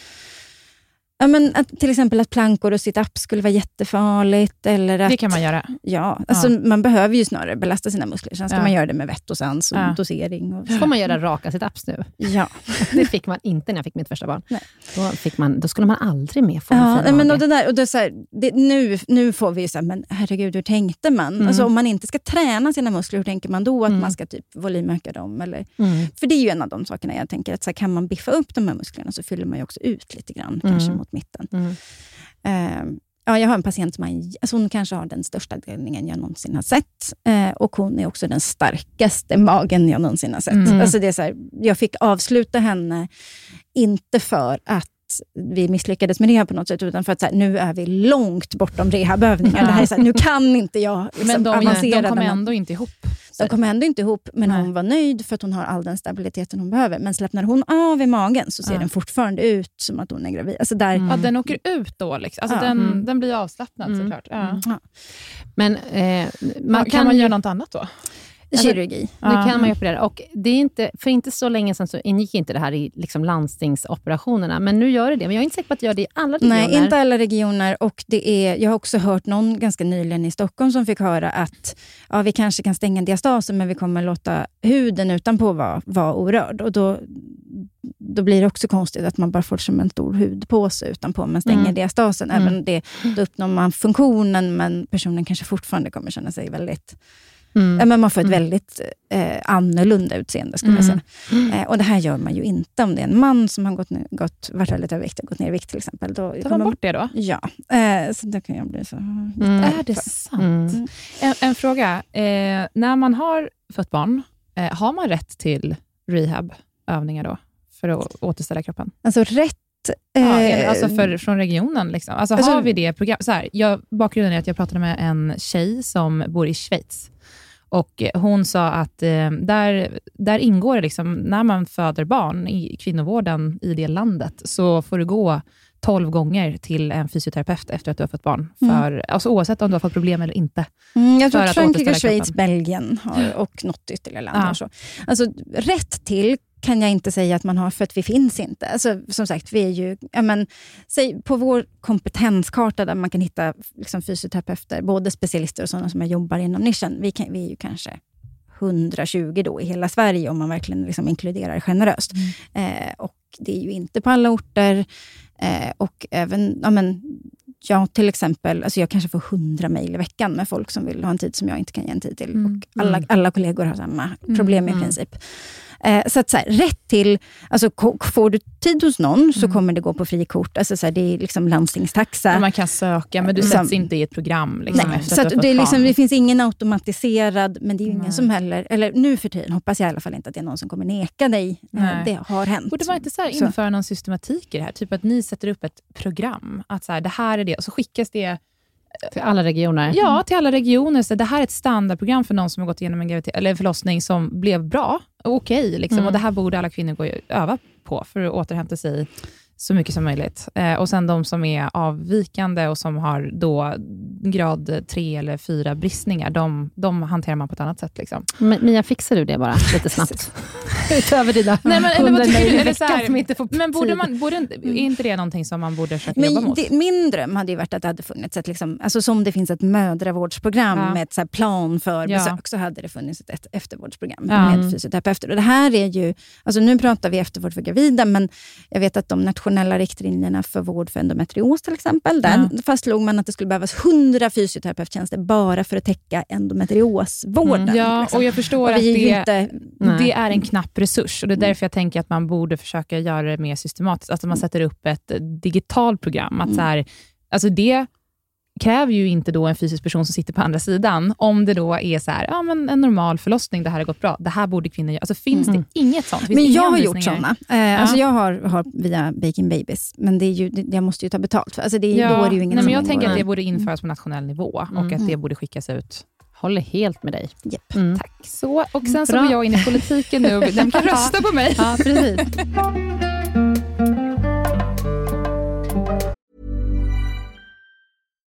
Ja, men att, till exempel att plankor och sit-ups skulle vara jättefarligt. Eller att, Det kan man göra. Ja, alltså man behöver ju snarare belasta sina muskler. Sen ska Ja. man göra det med vett och sans och Ja. dosering. Och, Får man göra raka sit-ups nu? ja. Det fick man inte när jag fick mitt första barn. Nej. Då, fick man, då skulle man aldrig mer få en Ja, fin men mage. och det där, och det är så här, det, nu, nu får vi så här, men herregud, hur tänkte man? Mm. Alltså, om man inte ska träna sina muskler, hur tänker man då att Mm. man ska typ volymöka dem? Eller, Mm. för det är ju en av de sakerna jag tänker, att så här, kan man biffa upp de här musklerna så fyller man ju också ut lite grann, Mm. kanske mot mitten. Mm. Eh, Ja, jag har en patient som har, alltså hon kanske har den största delningen jag någonsin har sett. Eh, och hon är också den starkaste magen jag någonsin har sett. Mm. Alltså det är så här, jag fick avsluta henne, inte för att vi misslyckades med det på något sätt, utan för att här, nu är vi långt bortom rehabövningar. Det här är så här, nu kan inte jag liksom, Men de, avancera de kommer ändå inte ihop. De kom ändå inte ihop, men Nej. hon var nöjd för att hon har all den stabiliteten hon behöver. Men släppnar hon av i magen så ser Ja. den fortfarande ut som att hon är gravid. Alltså där, Mm. Ja, den åker ut då. Liksom. Alltså Ja. den, Mm. den blir avslappnad Mm. såklart. Ja. Mm. Ja. Men eh, man Man, kan, man göra något annat då? Kirurgi. Nu Ja. kan man ju operera. Och det är inte, för inte så länge sedan så ingick inte det här i liksom landstingsoperationerna, men nu gör det det. Men jag är inte säker på att det gör det i alla regioner. Nej, inte alla regioner. Och det är, jag har också hört någon ganska nyligen i Stockholm som fick höra att ja, vi kanske kan stänga diastasen, men vi kommer låta huden utanpå vara, vara orörd. Och då, då blir det också konstigt att man bara får som en stor hudpåse utanpå, men stänger Mm. diastasen. Mm. Även det, då uppnår man funktionen, men personen kanske fortfarande kommer känna sig väldigt... Mm. Men man får ett Mm. väldigt eh, annorlunda utseende, skulle jag Mm. säga. Eh, och Det här gör man ju inte om det är en man som har gått, gått, varit väldigt överviktig och gått ner i vikt till exempel. Då Tar man bort det då? Ja, eh, så då kan jag bli så... Mm. Är det sant? Mm. En, en fråga. Eh, när man har fött barn, eh, har man rätt till rehabövningar då? För att återställa kroppen? Alltså rätt... Ja, eh, alltså för, från regionen. Liksom. Alltså, alltså- har vi det program? Så här, jag, bakgrunden är att jag pratade med en tjej som bor i Schweiz. Och eh, Hon sa att eh, där, där ingår det, liksom, när man föder barn i kvinnovården i det landet, så får du gå 12 gånger till en fysioterapeut efter att du har fått barn. Mm. För, alltså, oavsett om du har fått problem eller inte. Mm, jag tror att Frankrike, Schweiz. Belgien har, och något ytterligare land. Ja. Så. Alltså, rätt till kan jag inte säga att man har, för att vi finns inte. Alltså, som sagt, vi är ju... Men, säg, på vår kompetenskarta, där man kan hitta liksom, fysioterapeuter, både specialister och sådana som jobbar inom nischen, vi, kan, vi är ju kanske 120 då i hela Sverige, om man verkligen liksom inkluderar generöst. Eh, och Det är ju inte på alla orter. Eh, och även, ja, men, jag till exempel, alltså jag kanske får 100 mejl i veckan med folk som vill ha en tid som jag inte kan ge en tid till. Mm. Och alla, Mm. alla kollegor har samma problem i Mm. princip. Eh, så att så här, rätt till, alltså får du tid hos någon så Mm. kommer det gå på frikort. Alltså så här, det är liksom landstingstaxa. Man kan söka, men du Som- sätts inte i ett program. Liksom, Nej, så att det, liksom, det finns ingen automatiserad, men det är ingen Nej. som heller, eller nu för tiden hoppas jag i alla fall inte att det är någon som kommer neka dig. Nej. Det har hänt. Borde man inte så här Så. införa någon systematik i det här? Typ att ni sätter upp ett program. Att så här, det här är det, och så skickas det Till alla regioner. ja, till alla regioner. Så det här är ett standardprogram för någon som har gått igenom en, eller en förlossning som blev bra och okej. liksom. Mm. Och Det här borde alla kvinnor gå och öva på för att återhämta sig så mycket som möjligt. Eh, och sen de som är avvikande och som har då grad 3 eller 4 bristningar, de, de hanterar man på ett annat sätt. Liksom. Men Mia, fixar du det bara lite snabbt? Utöver dina Nej, men, eller, hundra vad tycker mejl du? i Eller så veckan här, som inte får men borde man, borde inte, är inte det någonting som man borde försöka jobba Men mot? det, min dröm hade ju varit att det hade funnits ett, liksom, alltså som det finns ett mödravårdsprogram Ja. med ett så här plan för Ja. besök, så hade det funnits ett, ett eftervårdsprogram Ja. med fysioterapeuter. Och det här är ju, alltså nu pratar vi eftervård för gravida, men jag vet att de nationella riktlinjerna för vård för endometrios till exempel, där fastslog man att det skulle behövas 100 fysioterapeuttjänster bara för att täcka endometriosvården. Mm. Ja, liksom. och jag förstår Och att det, inte, det är en knapp resurs och det är därför jag tänker att man borde försöka göra det mer systematiskt. Alltså man sätter upp ett digitalt program. Att så här, alltså det kräver ju inte då en fysisk person som sitter på andra sidan, om det då är så här, ja, men en normal förlossning, det här har gått bra, det här borde kvinnor göra. Alltså finns Mhm. det inget sånt? Finns Men jag har gjort såna. Eh, alltså jag har, har via Baking Babies, men det är ju, det, jag måste ju ta betalt. För, alltså det, är- då är det ju ingen nej, men jag tänker att det borde införas på nationell nivå och Mm. att det borde skickas ut. Håller helt med dig. Japp. Mm. Tack. Så, och sen så Bra. går jag in i politiken nu. Den kan rösta på mig. Ja, precis.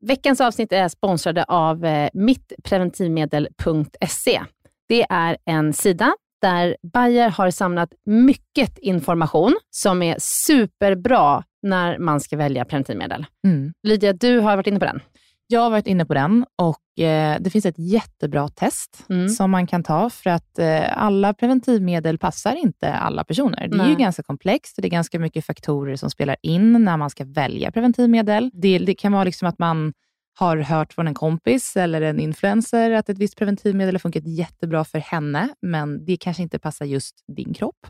Veckans avsnitt är sponsrade av eh, mittpreventivmedel.se. Det är en sida där Bayer har samlat mycket information som är superbra när man ska välja preventivmedel. Mm. Lydia, du har varit inne på den. Jag har varit inne på den och eh, det finns ett jättebra test Mm. som man kan ta för att eh, alla preventivmedel passar inte alla personer. Det är ju Nej. ganska komplext och det är ganska mycket faktorer som spelar in när man ska välja preventivmedel. Det, det kan vara liksom att man har hört från en kompis eller en influencer att ett visst preventivmedel har funkat jättebra för henne, men det kanske inte passar just din kropp.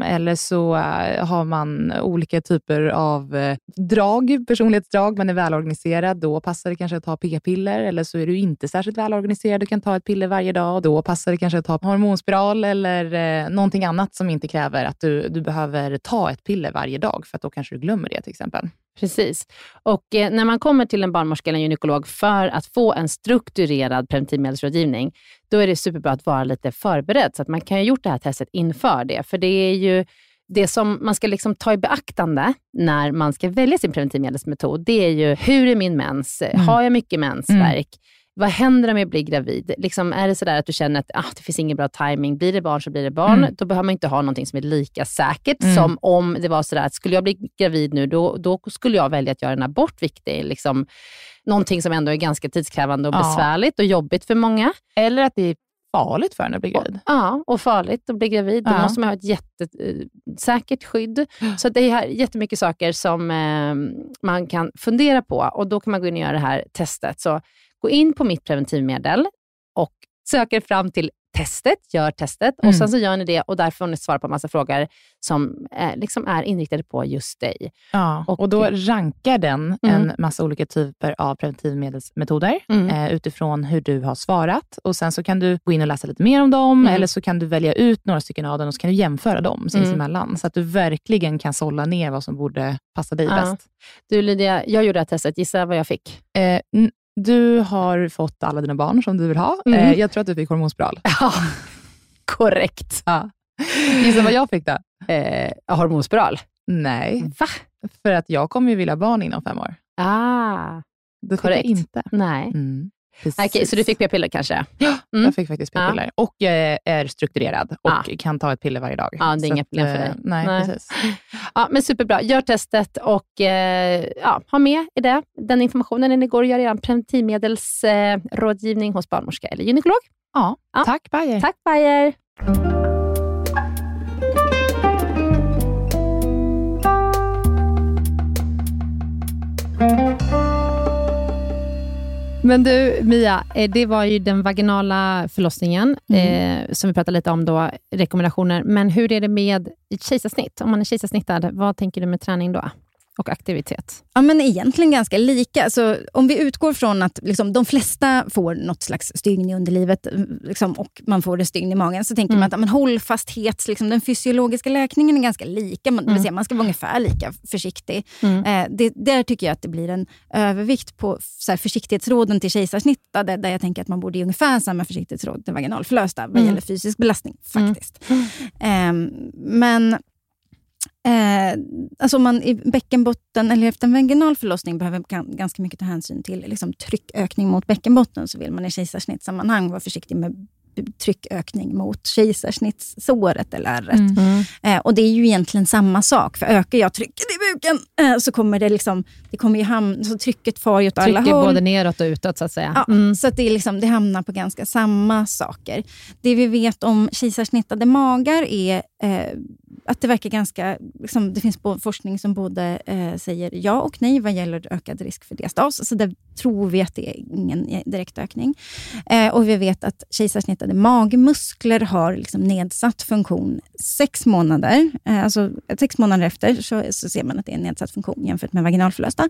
Eller så eh, har man olika typer av eh, drag, personlighetsdrag. Man är välorganiserad, då passar det kanske att ta p-piller. Eller så är du inte särskilt välorganiserad, du kan ta ett piller varje dag. Då passar det kanske att ta hormonspiral eller eh, någonting annat som inte kräver att du, du behöver ta ett piller varje dag, för att då kanske du glömmer det till exempel. Precis. Och eh, när man kommer till en barnmorska eller en gynekolog för att få en strukturerad preventivmedelsrådgivning, då är det superbra att vara lite förberedd, så att man kan ha gjort det här testet inför det. För det är ju det som man ska liksom ta i beaktande när man ska välja sin preventivmedelsmetod, det är ju hur är min mens? Har jag mycket mensvärk? Vad händer om jag blir gravid? Liksom, är det sådär att du känner att ah, det finns ingen bra timing. Blir det barn så blir det barn. Mm. Då behöver man inte ha någonting som är lika säkert Mm. som om det var sådär att skulle jag bli gravid nu, då, då skulle jag välja att göra en abort, vilket är liksom någonting som ändå är ganska tidskrävande och Ja. besvärligt och jobbigt för många. Eller att det är farligt för en att bli gravid. Ja, och farligt att bli gravid. Då Ja. måste man ha ett jättesäkert skydd. Så det är jättemycket saker som eh, man kan fundera på och då kan man gå in och göra det här testet. Så gå in på mitt preventivmedel och söker fram till testet, gör testet och Mm. sen så gör ni det och där får ni svara på massa frågor som eh, liksom är inriktade på just dig. Ja, Och- och, då rankar den Mm. en massa olika typer av preventivmedelsmetoder Mm. eh, utifrån hur du har svarat. Och Sen så kan du gå in och läsa lite mer om dem, Mm. eller så kan du välja ut några stycken av dem och så kan du jämföra dem sinsemellan, så att du verkligen kan sålla ner vad som borde passa dig Ja. bäst. Du Lydia, jag gjorde det här testet. Gissa vad jag fick? Eh, du har fått alla dina barn som du vill ha. Mm. Eh, jag tror att du fick hormonspiral. Ja, korrekt. Ja. Gissa vad jag fick då? Eh, hormonspiral. Nej, Va? för att jag kommer ju vilja barn inom fem år. Ah, Det fick Korrekt. jag inte. nej. Mm. Okej, så du fick p-piller kanske? Ja, Mm. jag fick faktiskt Ja. p-piller. Och eh, är strukturerad och Ja. kan ta ett piller varje dag. Ja, det är inga problem för eh, dig. Nej, Nej. precis. Ja, men superbra. Gör testet och eh, ja, ha med i det, den informationen när ni går och gör er preventivmedelsrådgivning rådgivning hos barnmorska eller gynekolog. Ja, Ja. tack Bayer. Tack Bayer! Men du Mia, eh, det var ju den vaginala förlossningen Mm. eh, som vi pratade lite om då, rekommendationer. Men hur är det med kejsarsnitt? Om man är kejsarsnittad, vad tänker du med träning då? Och aktivitet? Ja, men egentligen ganska lika. Så om vi utgår från att liksom, de flesta får något slags stygn i underlivet liksom, och man får en stygn i magen, så tänker Mm. man att ja, men hållfasthet, liksom, den fysiologiska läkningen är ganska lika. Man, Mm. säga, man ska vara ungefär lika försiktig. Mm. Eh, det, där tycker jag att det blir en övervikt på så här, försiktighetsråden till kejsarsnittade, där jag tänker att man borde ge ungefär samma försiktighetsråd till vaginalförlösta vad Mm. gäller fysisk belastning. Mm. faktiskt. Ehm, men Eh, alltså man i bäckenbotten eller efter en vaginal förlossning behöver gan- ganska mycket ta hänsyn till liksom, tryckökning mot bäckenbotten så vill man i kejsarsnittssammanhang vara försiktig med tryckökning mot kejsarsnittssåret eller ärret. Mm. Eh, och det är ju egentligen samma sak. För ökar jag trycket i buken eh, så kommer det liksom, det kommer ju hamna, så trycket far ju åt alla Trycker håll. både neråt och utåt så att säga. Ja, Mm. Så att det, liksom, det hamnar på ganska samma saker. Det vi vet om kejsarsnittade magar är eh, att det verkar ganska... Liksom, det finns forskning som både eh, säger ja och nej vad gäller ökad risk för diastas. Så där tror vi att det är ingen direkt ökning. Eh, och vi vet att kejsarsnittade magmuskler har liksom nedsatt funktion sex månader. Eh, alltså sex månader efter så, så ser man att det är en nedsatt funktion jämfört med vaginalförlösta.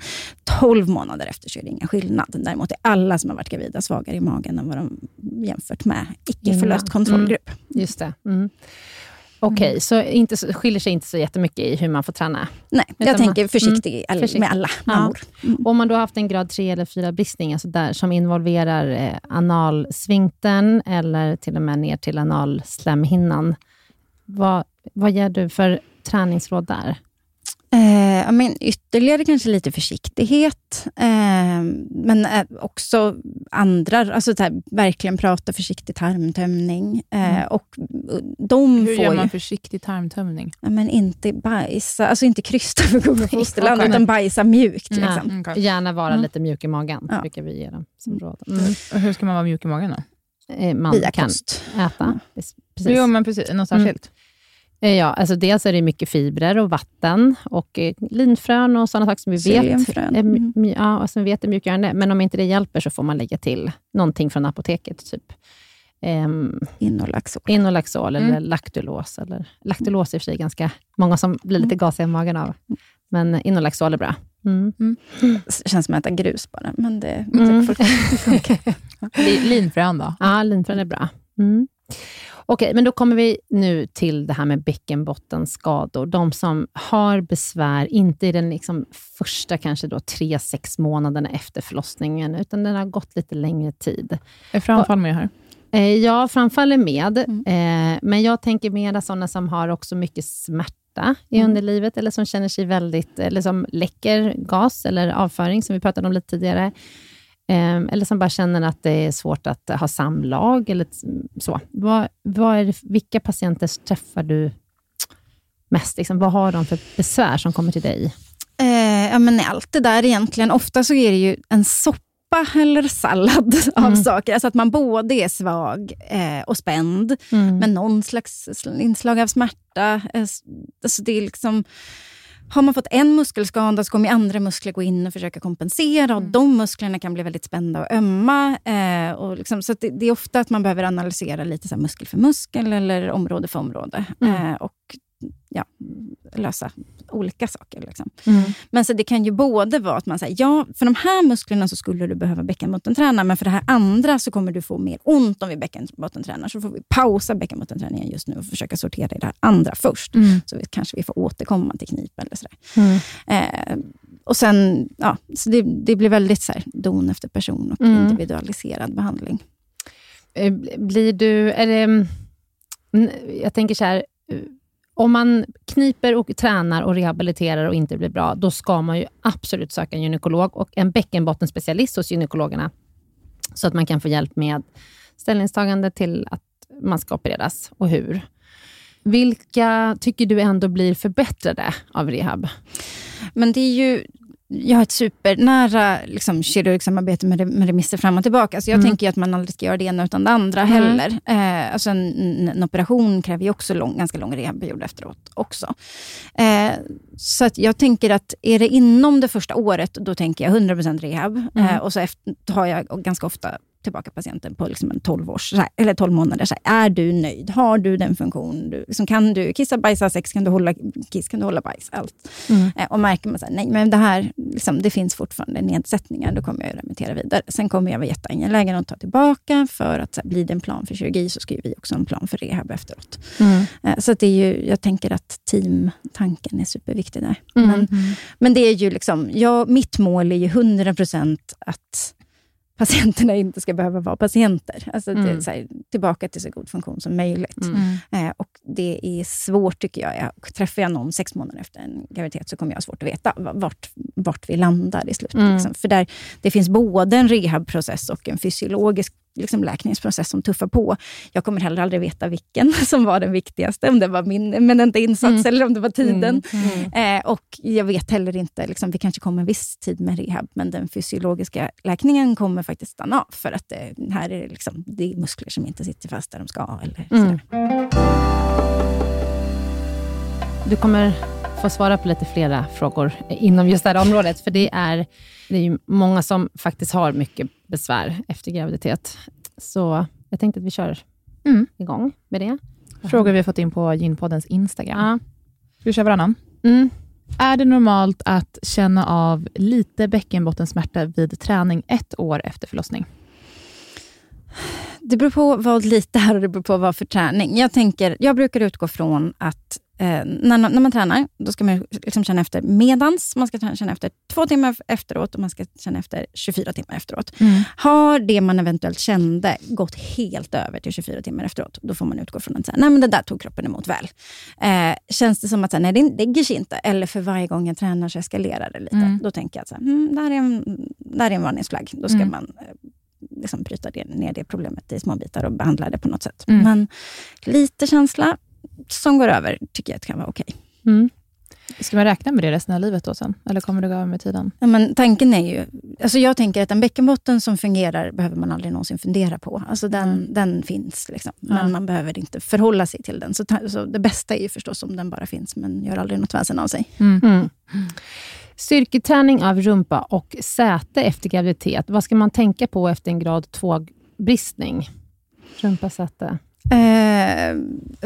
12 månader efter så är det ingen skillnad. Däremot är alla som har varit gravida svagare i magen än vad de jämfört med icke förlöst kontrollgrupp. Mm. Just det. Mm. Okej, okay, mm. så inte, skiljer sig inte så jättemycket i hur man får träna? Nej, jag Utan tänker försiktig mm, med alla mammor. Ja. Mm. Om man då har haft en grad 3 eller 4 bristning, alltså där, som involverar eh, analsvinkten eller till och med ner till analslemhinnan, vad, vad ger du för träningsråd där? Eh, men ytterligare kanske lite försiktighet, eh, men eh, också andra, alltså här, verkligen prata försiktig tarmtömning. Eh, mm. och de Hur får gör man försiktig tarmtömning? Ja, men inte bajsa, alltså inte krysta för gubbe fosterland, okay. utan bajsa mjukt. Mm. Liksom. Mm, okay. Gärna vara mm. lite mjuk i magen, ja. brukar vi ge dem som råd. Mm. hur ska man vara mjuk i magen då? Eh, man Via kan kost. äta. Precis. Jo, men precis. Något särskilt? Eh, ja, alltså dels är det mycket fibrer och vatten och eh, linfrön och sådana saker som vi vet, är, mm. ja, som vi vet är mjukgörande. Men om inte det hjälper så får man lägga till någonting från apoteket. Typ. Um, Inolaxol. Inolaxol mm. eller laktulos. Eller, laktulos är i och för sig ganska många som blir lite mm. gasiga i magen av. Men Inolaxol är bra. Mm. Mm. Det känns som att äta grus bara, men det, mm. Linfrön då? Ja, linfrön är bra. Okej, men då kommer vi nu till det här med bäckenbottenskador. De som har besvär, inte i den liksom första kanske då tre, sex månaderna efter förlossningen, utan den har gått lite längre tid. Är framfall med här? Eh, ja, framfall är med, mm. eh, men jag tänker mer sådana som har också mycket smärta i mm. underlivet, eller som känner sig väldigt, eller som läcker gas eller avföring, som vi pratade om lite tidigare. Ehm, eller som bara känner att det är svårt att ha samlag. Eller så. Vad, vad är det, vilka patienter träffar du mest? Liksom, vad har de för besvär som kommer till dig? Eh, ja, men allt det där egentligen. Ofta så är det ju en soppa eller sallad av mm. saker. Alltså att man både är svag eh, och spänd, mm. med någon slags inslag av smärta. Eh, alltså det är liksom har man fått en muskelskada så kommer andra muskler gå in och försöka kompensera. Och mm. De musklerna kan bli väldigt spända och ömma. Eh, och liksom, så det, det, är ofta att man behöver analysera lite så muskel för muskel eller område för område. Mm. Eh, och ja, lösa olika saker. Liksom. Mm. Men så det kan ju både vara att man säger, ja, för de här musklerna så skulle du behöva bäckenbottenträna, men för det här andra så kommer du få mer ont om vi bäckenbottentränar. Så får vi pausa bäckenbottenträningen just nu och försöka sortera i det här andra först. Mm. Så vi, kanske vi får återkomma till knip eller sådär. Mm. Eh, och sen, ja, så det, det blir väldigt så här, don efter person och mm. individualiserad behandling. Eh, blir du, är det, mm, jag tänker så här, om man kniper och tränar och rehabiliterar och inte blir bra, då ska man ju absolut söka en gynekolog och en bäckenbottenspecialist hos gynekologerna, så att man kan få hjälp med ställningstagande till att man ska opereras och hur. Vilka tycker du ändå blir förbättrade av rehab? Men det är ju jag har ett supernära liksom, kirurgsamarbete med, med remisser fram och tillbaka. Så jag mm. tänker att man aldrig ska göra det ena utan det andra mm. heller. Eh, alltså en, en, operation kräver ju också lång, ganska lång rehabperiod efteråt också. Eh, så att jag tänker att är det inom det första året, då tänker jag 100% rehab. Mm. Eh, och så efter, har jag ganska ofta tillbaka patienten på liksom en 12, års, eller 12 månader. Så här, är du nöjd? Har du den funktion? Du, liksom, kan du kissa, bajsa, sex, kan du hålla kiss, kan du hålla bajs? Allt. Mm. Eh, och märker man att nej men det här, liksom, det finns fortfarande nedsättningar, då kommer jag remittera vidare. Sen kommer jag vara jätteangelägen att ta tillbaka, för att så här, blir det en plan för kirurgi, så skriver vi också en plan för rehab efteråt. Mm. Eh, så det är ju, jag tänker att teamtanken är superviktig där. Mm. Men, mm. men det är ju liksom, ja, mitt mål är ju 100% att patienterna inte ska behöva vara patienter. Alltså mm. det, här, tillbaka till så god funktion som möjligt. Mm. Eh, och Det är svårt, tycker jag. jag. Träffar jag någon sex månader efter en graviditet så kommer jag ha svårt att veta vart, vart vi landar i slutet. Mm. Liksom. För där, det finns både en rehabprocess och en fysiologisk liksom läkningsprocess som tuffar på. Jag kommer heller aldrig veta vilken som var den viktigaste, om det var min eminenta insats mm. eller om det var tiden. Mm. Mm. Eh, och Jag vet heller inte, liksom, vi kanske kommer en viss tid med rehab, men den fysiologiska läkningen kommer faktiskt stanna av, för att det, här är det, liksom, det är muskler som inte sitter fast där de ska. Eller mm. Du kommer få svara på lite flera frågor inom just det här området, för det är, det är ju många som faktiskt har mycket besvär efter graviditet. Så jag tänkte att vi kör Mm. igång med det. Frågor vi har fått in på Ginpoddens Instagram. Ja. Ska vi köra varannan? Mm. Är det normalt att känna av lite bäckenbottensmärta vid träning ett år efter förlossning? Det beror på vad lite är och det beror på vad för träning. Jag, tänker, jag brukar utgå från att eh, när, när man tränar, då ska man liksom känna efter medans, man ska känna efter två timmar efteråt och man ska känna efter 24 timmar efteråt. Har det man eventuellt kände gått helt över till 24 timmar efteråt, då får man utgå från att säga, nej men det där tog kroppen emot väl. Eh, känns det som att nej, det lägger sig inte, eller för varje gång jag tränar så eskalerar det lite, Mm. då tänker jag att så här, mm, där, är en, där är en varningsflagg. Då ska Mm. man eh, liksom bryta det, ner det problemet i små bitar och behandla det på något sätt. Mm. Men lite känsla som går över tycker jag att kan vara okej. Mm. Ska man räkna med det resten av livet då sen? Eller kommer det gå över med tiden? Ja, men tanken är ju... Alltså jag tänker att en bäckenbotten som fungerar behöver man aldrig någonsin fundera på. Alltså den, Mm. den finns, liksom. men Ja. man behöver inte förhålla sig till den. Så, så Det bästa är ju förstås om den bara finns, men gör aldrig något väsen av sig. Mm. Styrketräning av rumpa och säte efter graviditet. Vad ska man tänka på efter en grad 2-bristning? Rumpa, säte. Eh,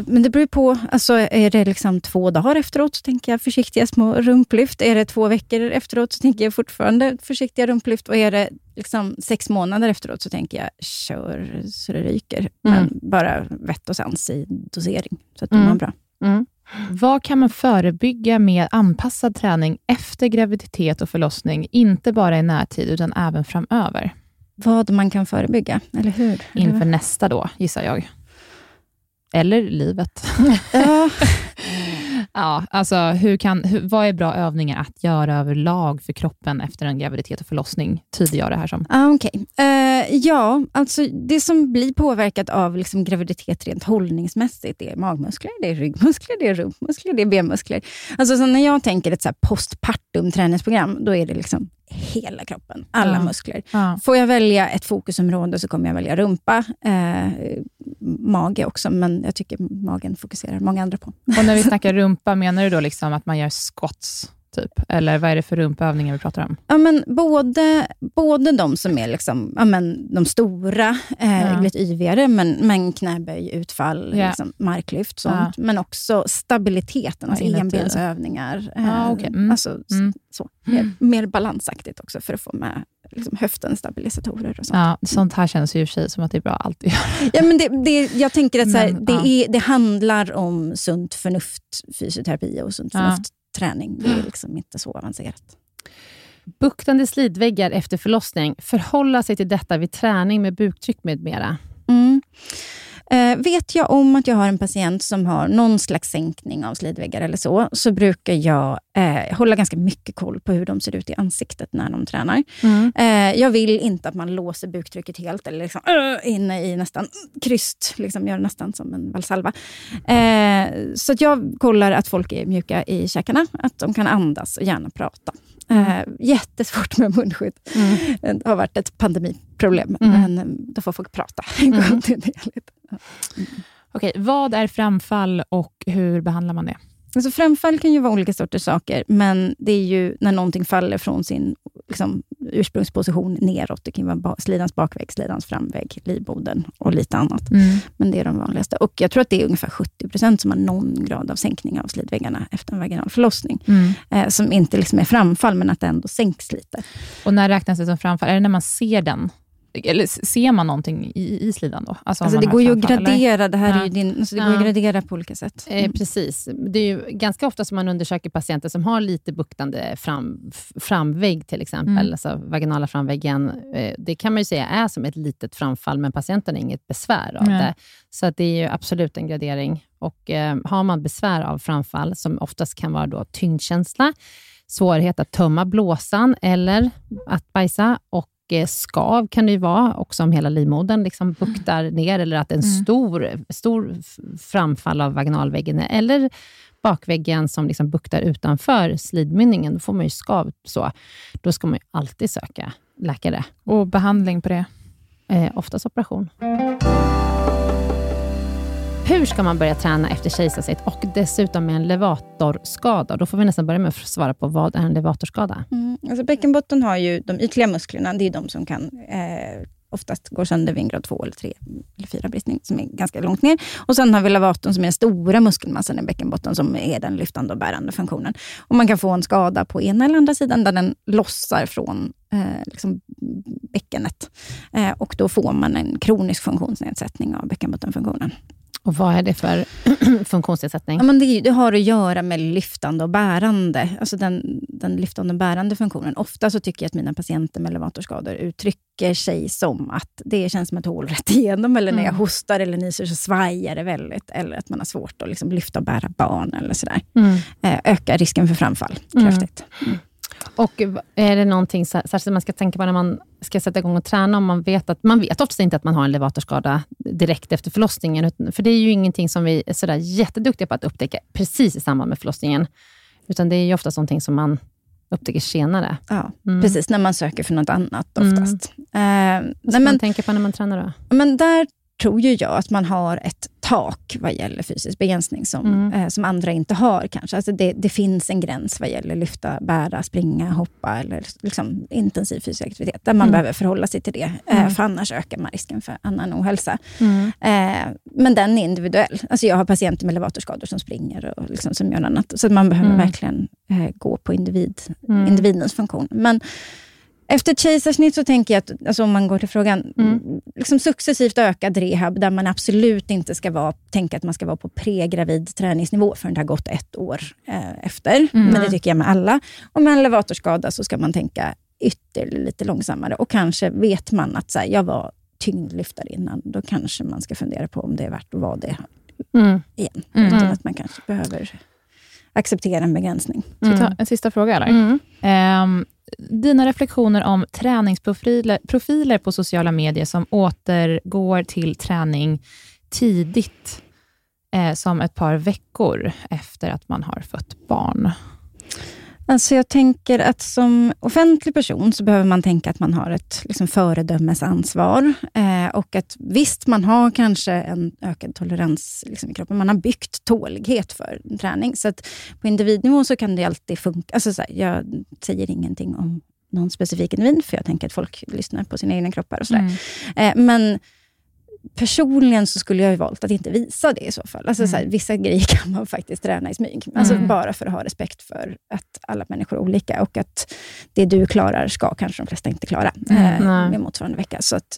men det beror på. Alltså, är det liksom två dagar efteråt så tänker jag försiktiga små rumplyft. Är det två veckor efteråt så tänker jag fortfarande försiktiga rumplyft. Och är det liksom sex månader efteråt så tänker jag kör så det ryker. Men bara vett och sans i dosering så att Mm. mår bra. Mm. Vad kan man förebygga med anpassad träning efter graviditet och förlossning, inte bara i närtid utan även framöver? Vad man kan förebygga, eller hur? Inför nästa då, gissar jag. Eller livet. Ja, alltså hur kan, hur, vad är bra övningar att göra överlag för kroppen efter en graviditet och förlossning, tyder jag det här som. Ah, Okej. Eh, ja, alltså det som blir påverkat av liksom graviditet rent hållningsmässigt, det är magmuskler, det är ryggmuskler, det är rumpmuskler, det är benmuskler. Alltså, så när jag tänker ett så här postpartum träningsprogram, då är det liksom hela kroppen, alla Ja. muskler. Ja. Får jag välja ett fokusområde så kommer jag välja rumpa, eh, mage också, men jag tycker magen fokuserar många andra på. Och när vi snackar rumpa, menar du då liksom att man gör squats? Typ? Eller vad är det för rumpövningar vi pratar om? Ja, men både, både de som är liksom, ja, men de stora, eh, Ja. lite yvigare, men, men knäböj, utfall, Ja. liksom, marklyft, sånt. Men också stabiliteten, alltså Ja, enbensövningar. Eh, Ja, okej. Mm. alltså, Mm. så, mer, mer balansaktigt också, för att få med liksom, höftens stabilisatorer och sånt. Ja, sånt här känns ju i och för sig som att det är bra att alltid göra. Ja, men det, det, jag tänker att så här, Men, det, ja. är, det handlar om sunt förnuft, fysioterapi och sunt Ja. förnuft, träning. Det är liksom inte så avancerat. Buktande slidväggar efter förlossning. Förhålla sig till detta vid träning med buktryck med mera. Mm. Eh, vet jag om att jag har en patient som har någon slags sänkning av slidväggar eller så, så brukar jag eh, hålla ganska mycket koll på hur de ser ut i ansiktet när de tränar. Eh, jag vill inte att man låser buktrycket helt eller liksom, uh, inne i nästan kryst, liksom gör nästan som en valsalva. Eh, så att jag kollar att folk är mjuka i käkarna, att de kan andas och gärna prata. Eh, jättesvårt med munskydd. Det har varit ett pandemiproblem, Mm. men då får folk prata kontinuerligt. Okej, vad är framfall och hur behandlar man det? Alltså framfall kan ju vara olika sorters saker, men det är ju när någonting faller från sin liksom, ursprungsposition neråt. Det kan vara slidans bakvägg, slidans framvägg, livmodern och lite annat. Men det är de vanligaste. Och Jag tror att det är ungefär 70 procent som har någon grad av sänkning av slidväggarna efter en vaginal förlossning. Eh, som inte liksom är framfall, men att det ändå sänks lite. Och när räknas det som framfall? Är det när man ser den? Eller ser man någonting i, slidan då? Alltså, Alltså man det går ju att eller? gradera. Det här Ja. är din, alltså det går Ja. att gradera på olika sätt. Eh, precis. Det är ju ganska ofta som man undersöker patienter som har lite buktande fram, framvägg, till exempel, Mm. alltså vaginala framväggen. Eh, det kan man ju säga är som ett litet framfall, men patienten har inget besvär av Nej. det. Så att det är ju absolut en gradering. Och eh, Har man besvär av framfall, som oftast kan vara då tyngdkänsla, svårighet att tömma blåsan eller att bajsa och eh, skav kan det ju vara, också om hela livmodern liksom buktar ner, eller att en Mm. stor, stor framfall av vaginalväggen, eller bakväggen som liksom buktar utanför slidmynningen, då får man ju skav. Så. Då ska man ju alltid söka läkare. Och behandling på det? Eh, oftast operation. Hur ska man börja träna efter kejsarsnitt och dessutom med en levatorskada? Då får vi nästan börja med att svara på vad är en levatorskada? Mm. Alltså bäckenbotten har ju de ytliga musklerna, det är de som kan eh, oftast går sönder vid en grad 2 eller 3 eller 4 bristning, som är ganska långt ner. Och Sen har vi lavatorn som är den stora muskelmassan i bäckenbotten, som är den lyftande och bärande funktionen. Och Man kan få en skada på ena eller andra sidan, där den lossar från eh, liksom bäckenet. Eh, och Då får man en kronisk funktionsnedsättning av bäckenbottenfunktionen. Och vad är det för funktionsnedsättning? Ja, men det, det, har att göra med lyftande och bärande. Alltså den, den lyftande och bärande funktionen. Ofta så tycker jag att mina patienter med elevatorskador uttrycker sig som att det känns som att hål rätt igenom, eller när jag mm. hostar eller nyser så svajar det väldigt, eller att man har svårt att liksom lyfta och bära barn eller sådär. Mm. Eh, ökar risken för framfall mm. kraftigt. Mm. Och är det någonting särskilt man ska tänka på när man ska sätta igång och träna, om man vet att man vet oftast inte att man har en levatorskada direkt efter förlossningen, för det är ju ingenting som vi är sådär jätteduktiga på att upptäcka precis i samband med förlossningen, utan det är ju oftast någonting som man upptäcker senare. Ja, mm. precis. När man söker för något annat oftast. Mm. Eh, Vad ska man tänka på när man tränar då? Men där tror ju jag att man har ett tak vad gäller fysisk begränsning som, mm. eh, som andra inte har. kanske. Alltså det, det, finns en gräns vad gäller lyfta, bära, springa, hoppa eller liksom intensiv fysisk aktivitet, där man mm. behöver förhålla sig till det. Eh, mm. För annars ökar man risken för annan ohälsa. Mm. Eh, men den är individuell. Alltså jag har patienter med levatorskador som springer och liksom som gör annat. Så man behöver mm. verkligen eh, gå på individ, mm. individens funktion. Men efter ett kejsarsnitt så tänker jag att, alltså om man går till frågan, mm. liksom successivt ökad rehab där man absolut inte ska vara, tänka att man ska vara på pregravid träningsnivå förrän det har gått ett år eh, efter. Mm. Men det tycker jag med alla. Och med en levatorskada så ska man tänka ytterligare lite långsammare. Och kanske vet man att så här, jag var tyngdlyftare innan, då kanske man ska fundera på om det är värt att vara det mm. igen. Mm. Utan att man kanske behöver acceptera en begränsning. Mm. En sista fråga, eller? Um, dina reflektioner om träningsprofiler profiler på sociala medier som återgår till träning tidigt, eh, som ett par veckor efter att man har fött barn. Alltså jag tänker att som offentlig person så behöver man tänka att man har ett liksom, föredömesansvar. Eh, och att visst, man har kanske en ökad tolerans liksom, i kroppen. Man har byggt tålighet för träning. Så att på individnivå så kan det alltid funka. Alltså, så här, jag säger ingenting om någon specifik individ, för jag tänker att folk lyssnar på sina egna kroppar. och så mm. eh, Men personligen så skulle jag ha valt att inte visa det i så fall. Alltså, mm. så här, vissa grejer kan man faktiskt träna i smyg. Alltså, mm. Bara för att ha respekt för att alla människor är olika och att det du klarar ska kanske de flesta inte klara mm. eh, med motsvarande vecka. Så att,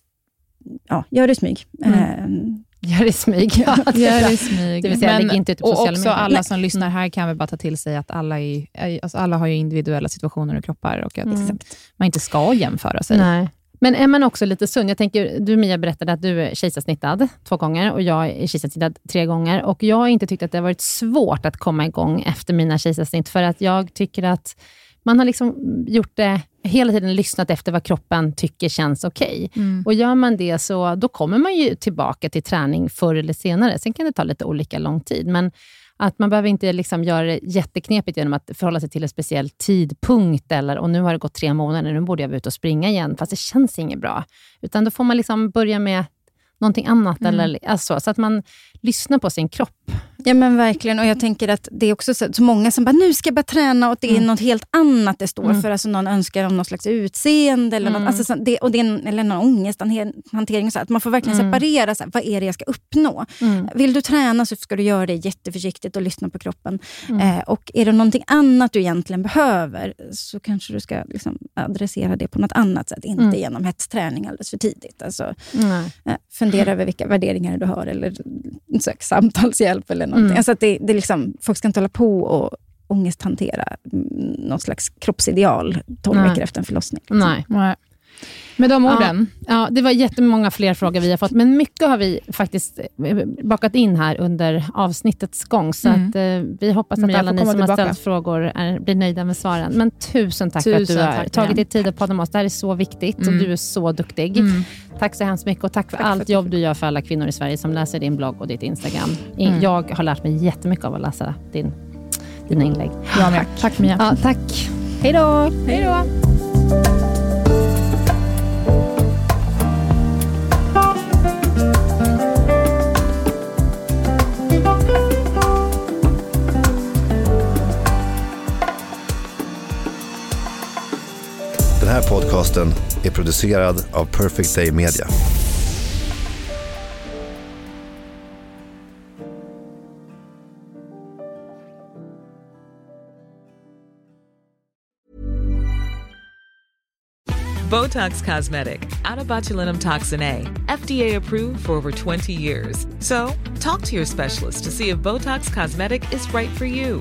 ja, gör det i smyg. Mm. Eh, Gör det i smyg. Ja, Gör det smyg. Det vill säga, Men, inte ut på och också medier. alla som lyssnar här kan väl bara ta till sig att alla, är, alltså alla har ju individuella situationer och kroppar och att mm. man inte ska jämföra sig. Nej. Men är man också lite sund? Jag tänker, du Mia berättade att du är kejsarsnittad två gånger och jag är kejsarsnittad tre gånger. Och Jag har inte tyckt att det har varit svårt att komma igång efter mina kejsarsnitt, för att jag tycker att man har liksom gjort det, hela tiden lyssnat efter vad kroppen tycker känns okej. Okay. Mm. Och Gör man det, så då kommer man ju tillbaka till träning förr eller senare. Sen kan det ta lite olika lång tid, men att man behöver inte liksom göra det jätteknepigt genom att förhålla sig till en speciell tidpunkt, eller och nu har det gått tre månader, nu borde jag vara ute och springa igen, fast det känns inget bra. Utan då får man liksom börja med någonting annat, mm. eller, alltså, så att man lyssnar på sin kropp. Ja men verkligen. Och jag tänker att det är också så, så många som bara, nu ska jag börja träna och det är mm. något helt annat det står mm. för. Alltså någon önskar om något slags utseende eller, mm. något, alltså, det, och det är en, eller någon ångesthantering. Så att man får verkligen mm. separera, så här, vad är det jag ska uppnå? Mm. Vill du träna så ska du göra det jätteförsiktigt och lyssna på kroppen. Mm. Eh, och är det någonting annat du egentligen behöver så kanske du ska liksom, adressera det på något annat sätt. Inte mm. genom hetsträning alldeles för tidigt. Alltså, eh, fundera över vilka värderingar du har eller sök samtalshjälp eller någonting. Mm. Alltså att det, det liksom, folk ska inte hålla på och ångesthantera något slags kroppsideal 12 veckor efter en förlossning. Liksom. Nej. Med de orden, ja. ja. det var jättemånga fler frågor vi har fått, men mycket har vi faktiskt eh, bakat in här under avsnittets gång, så mm. att, eh, vi hoppas att alla ni som tillbaka. har ställt frågor är, blir nöjda med svaren. Men tusen tack tusen att du har tagit dig tid att podda med oss. Det här är så viktigt mm. och du är så duktig. Mm. Tack så hemskt mycket och tack för tack allt för jobb du gör för alla kvinnor i Sverige som läser din blogg och ditt Instagram. Mm. Jag har lärt mig jättemycket av att läsa din, dina inlägg. Ja, tack. tack Mia. Ja, tack. Hej då. Hej då. Den här podcasten är producerad av Perfect Day Media. Botox Cosmetic, out of botulinum toxin A, FDA approved for over 20 years. So, talk to your specialist to see if Botox Cosmetic is right for you.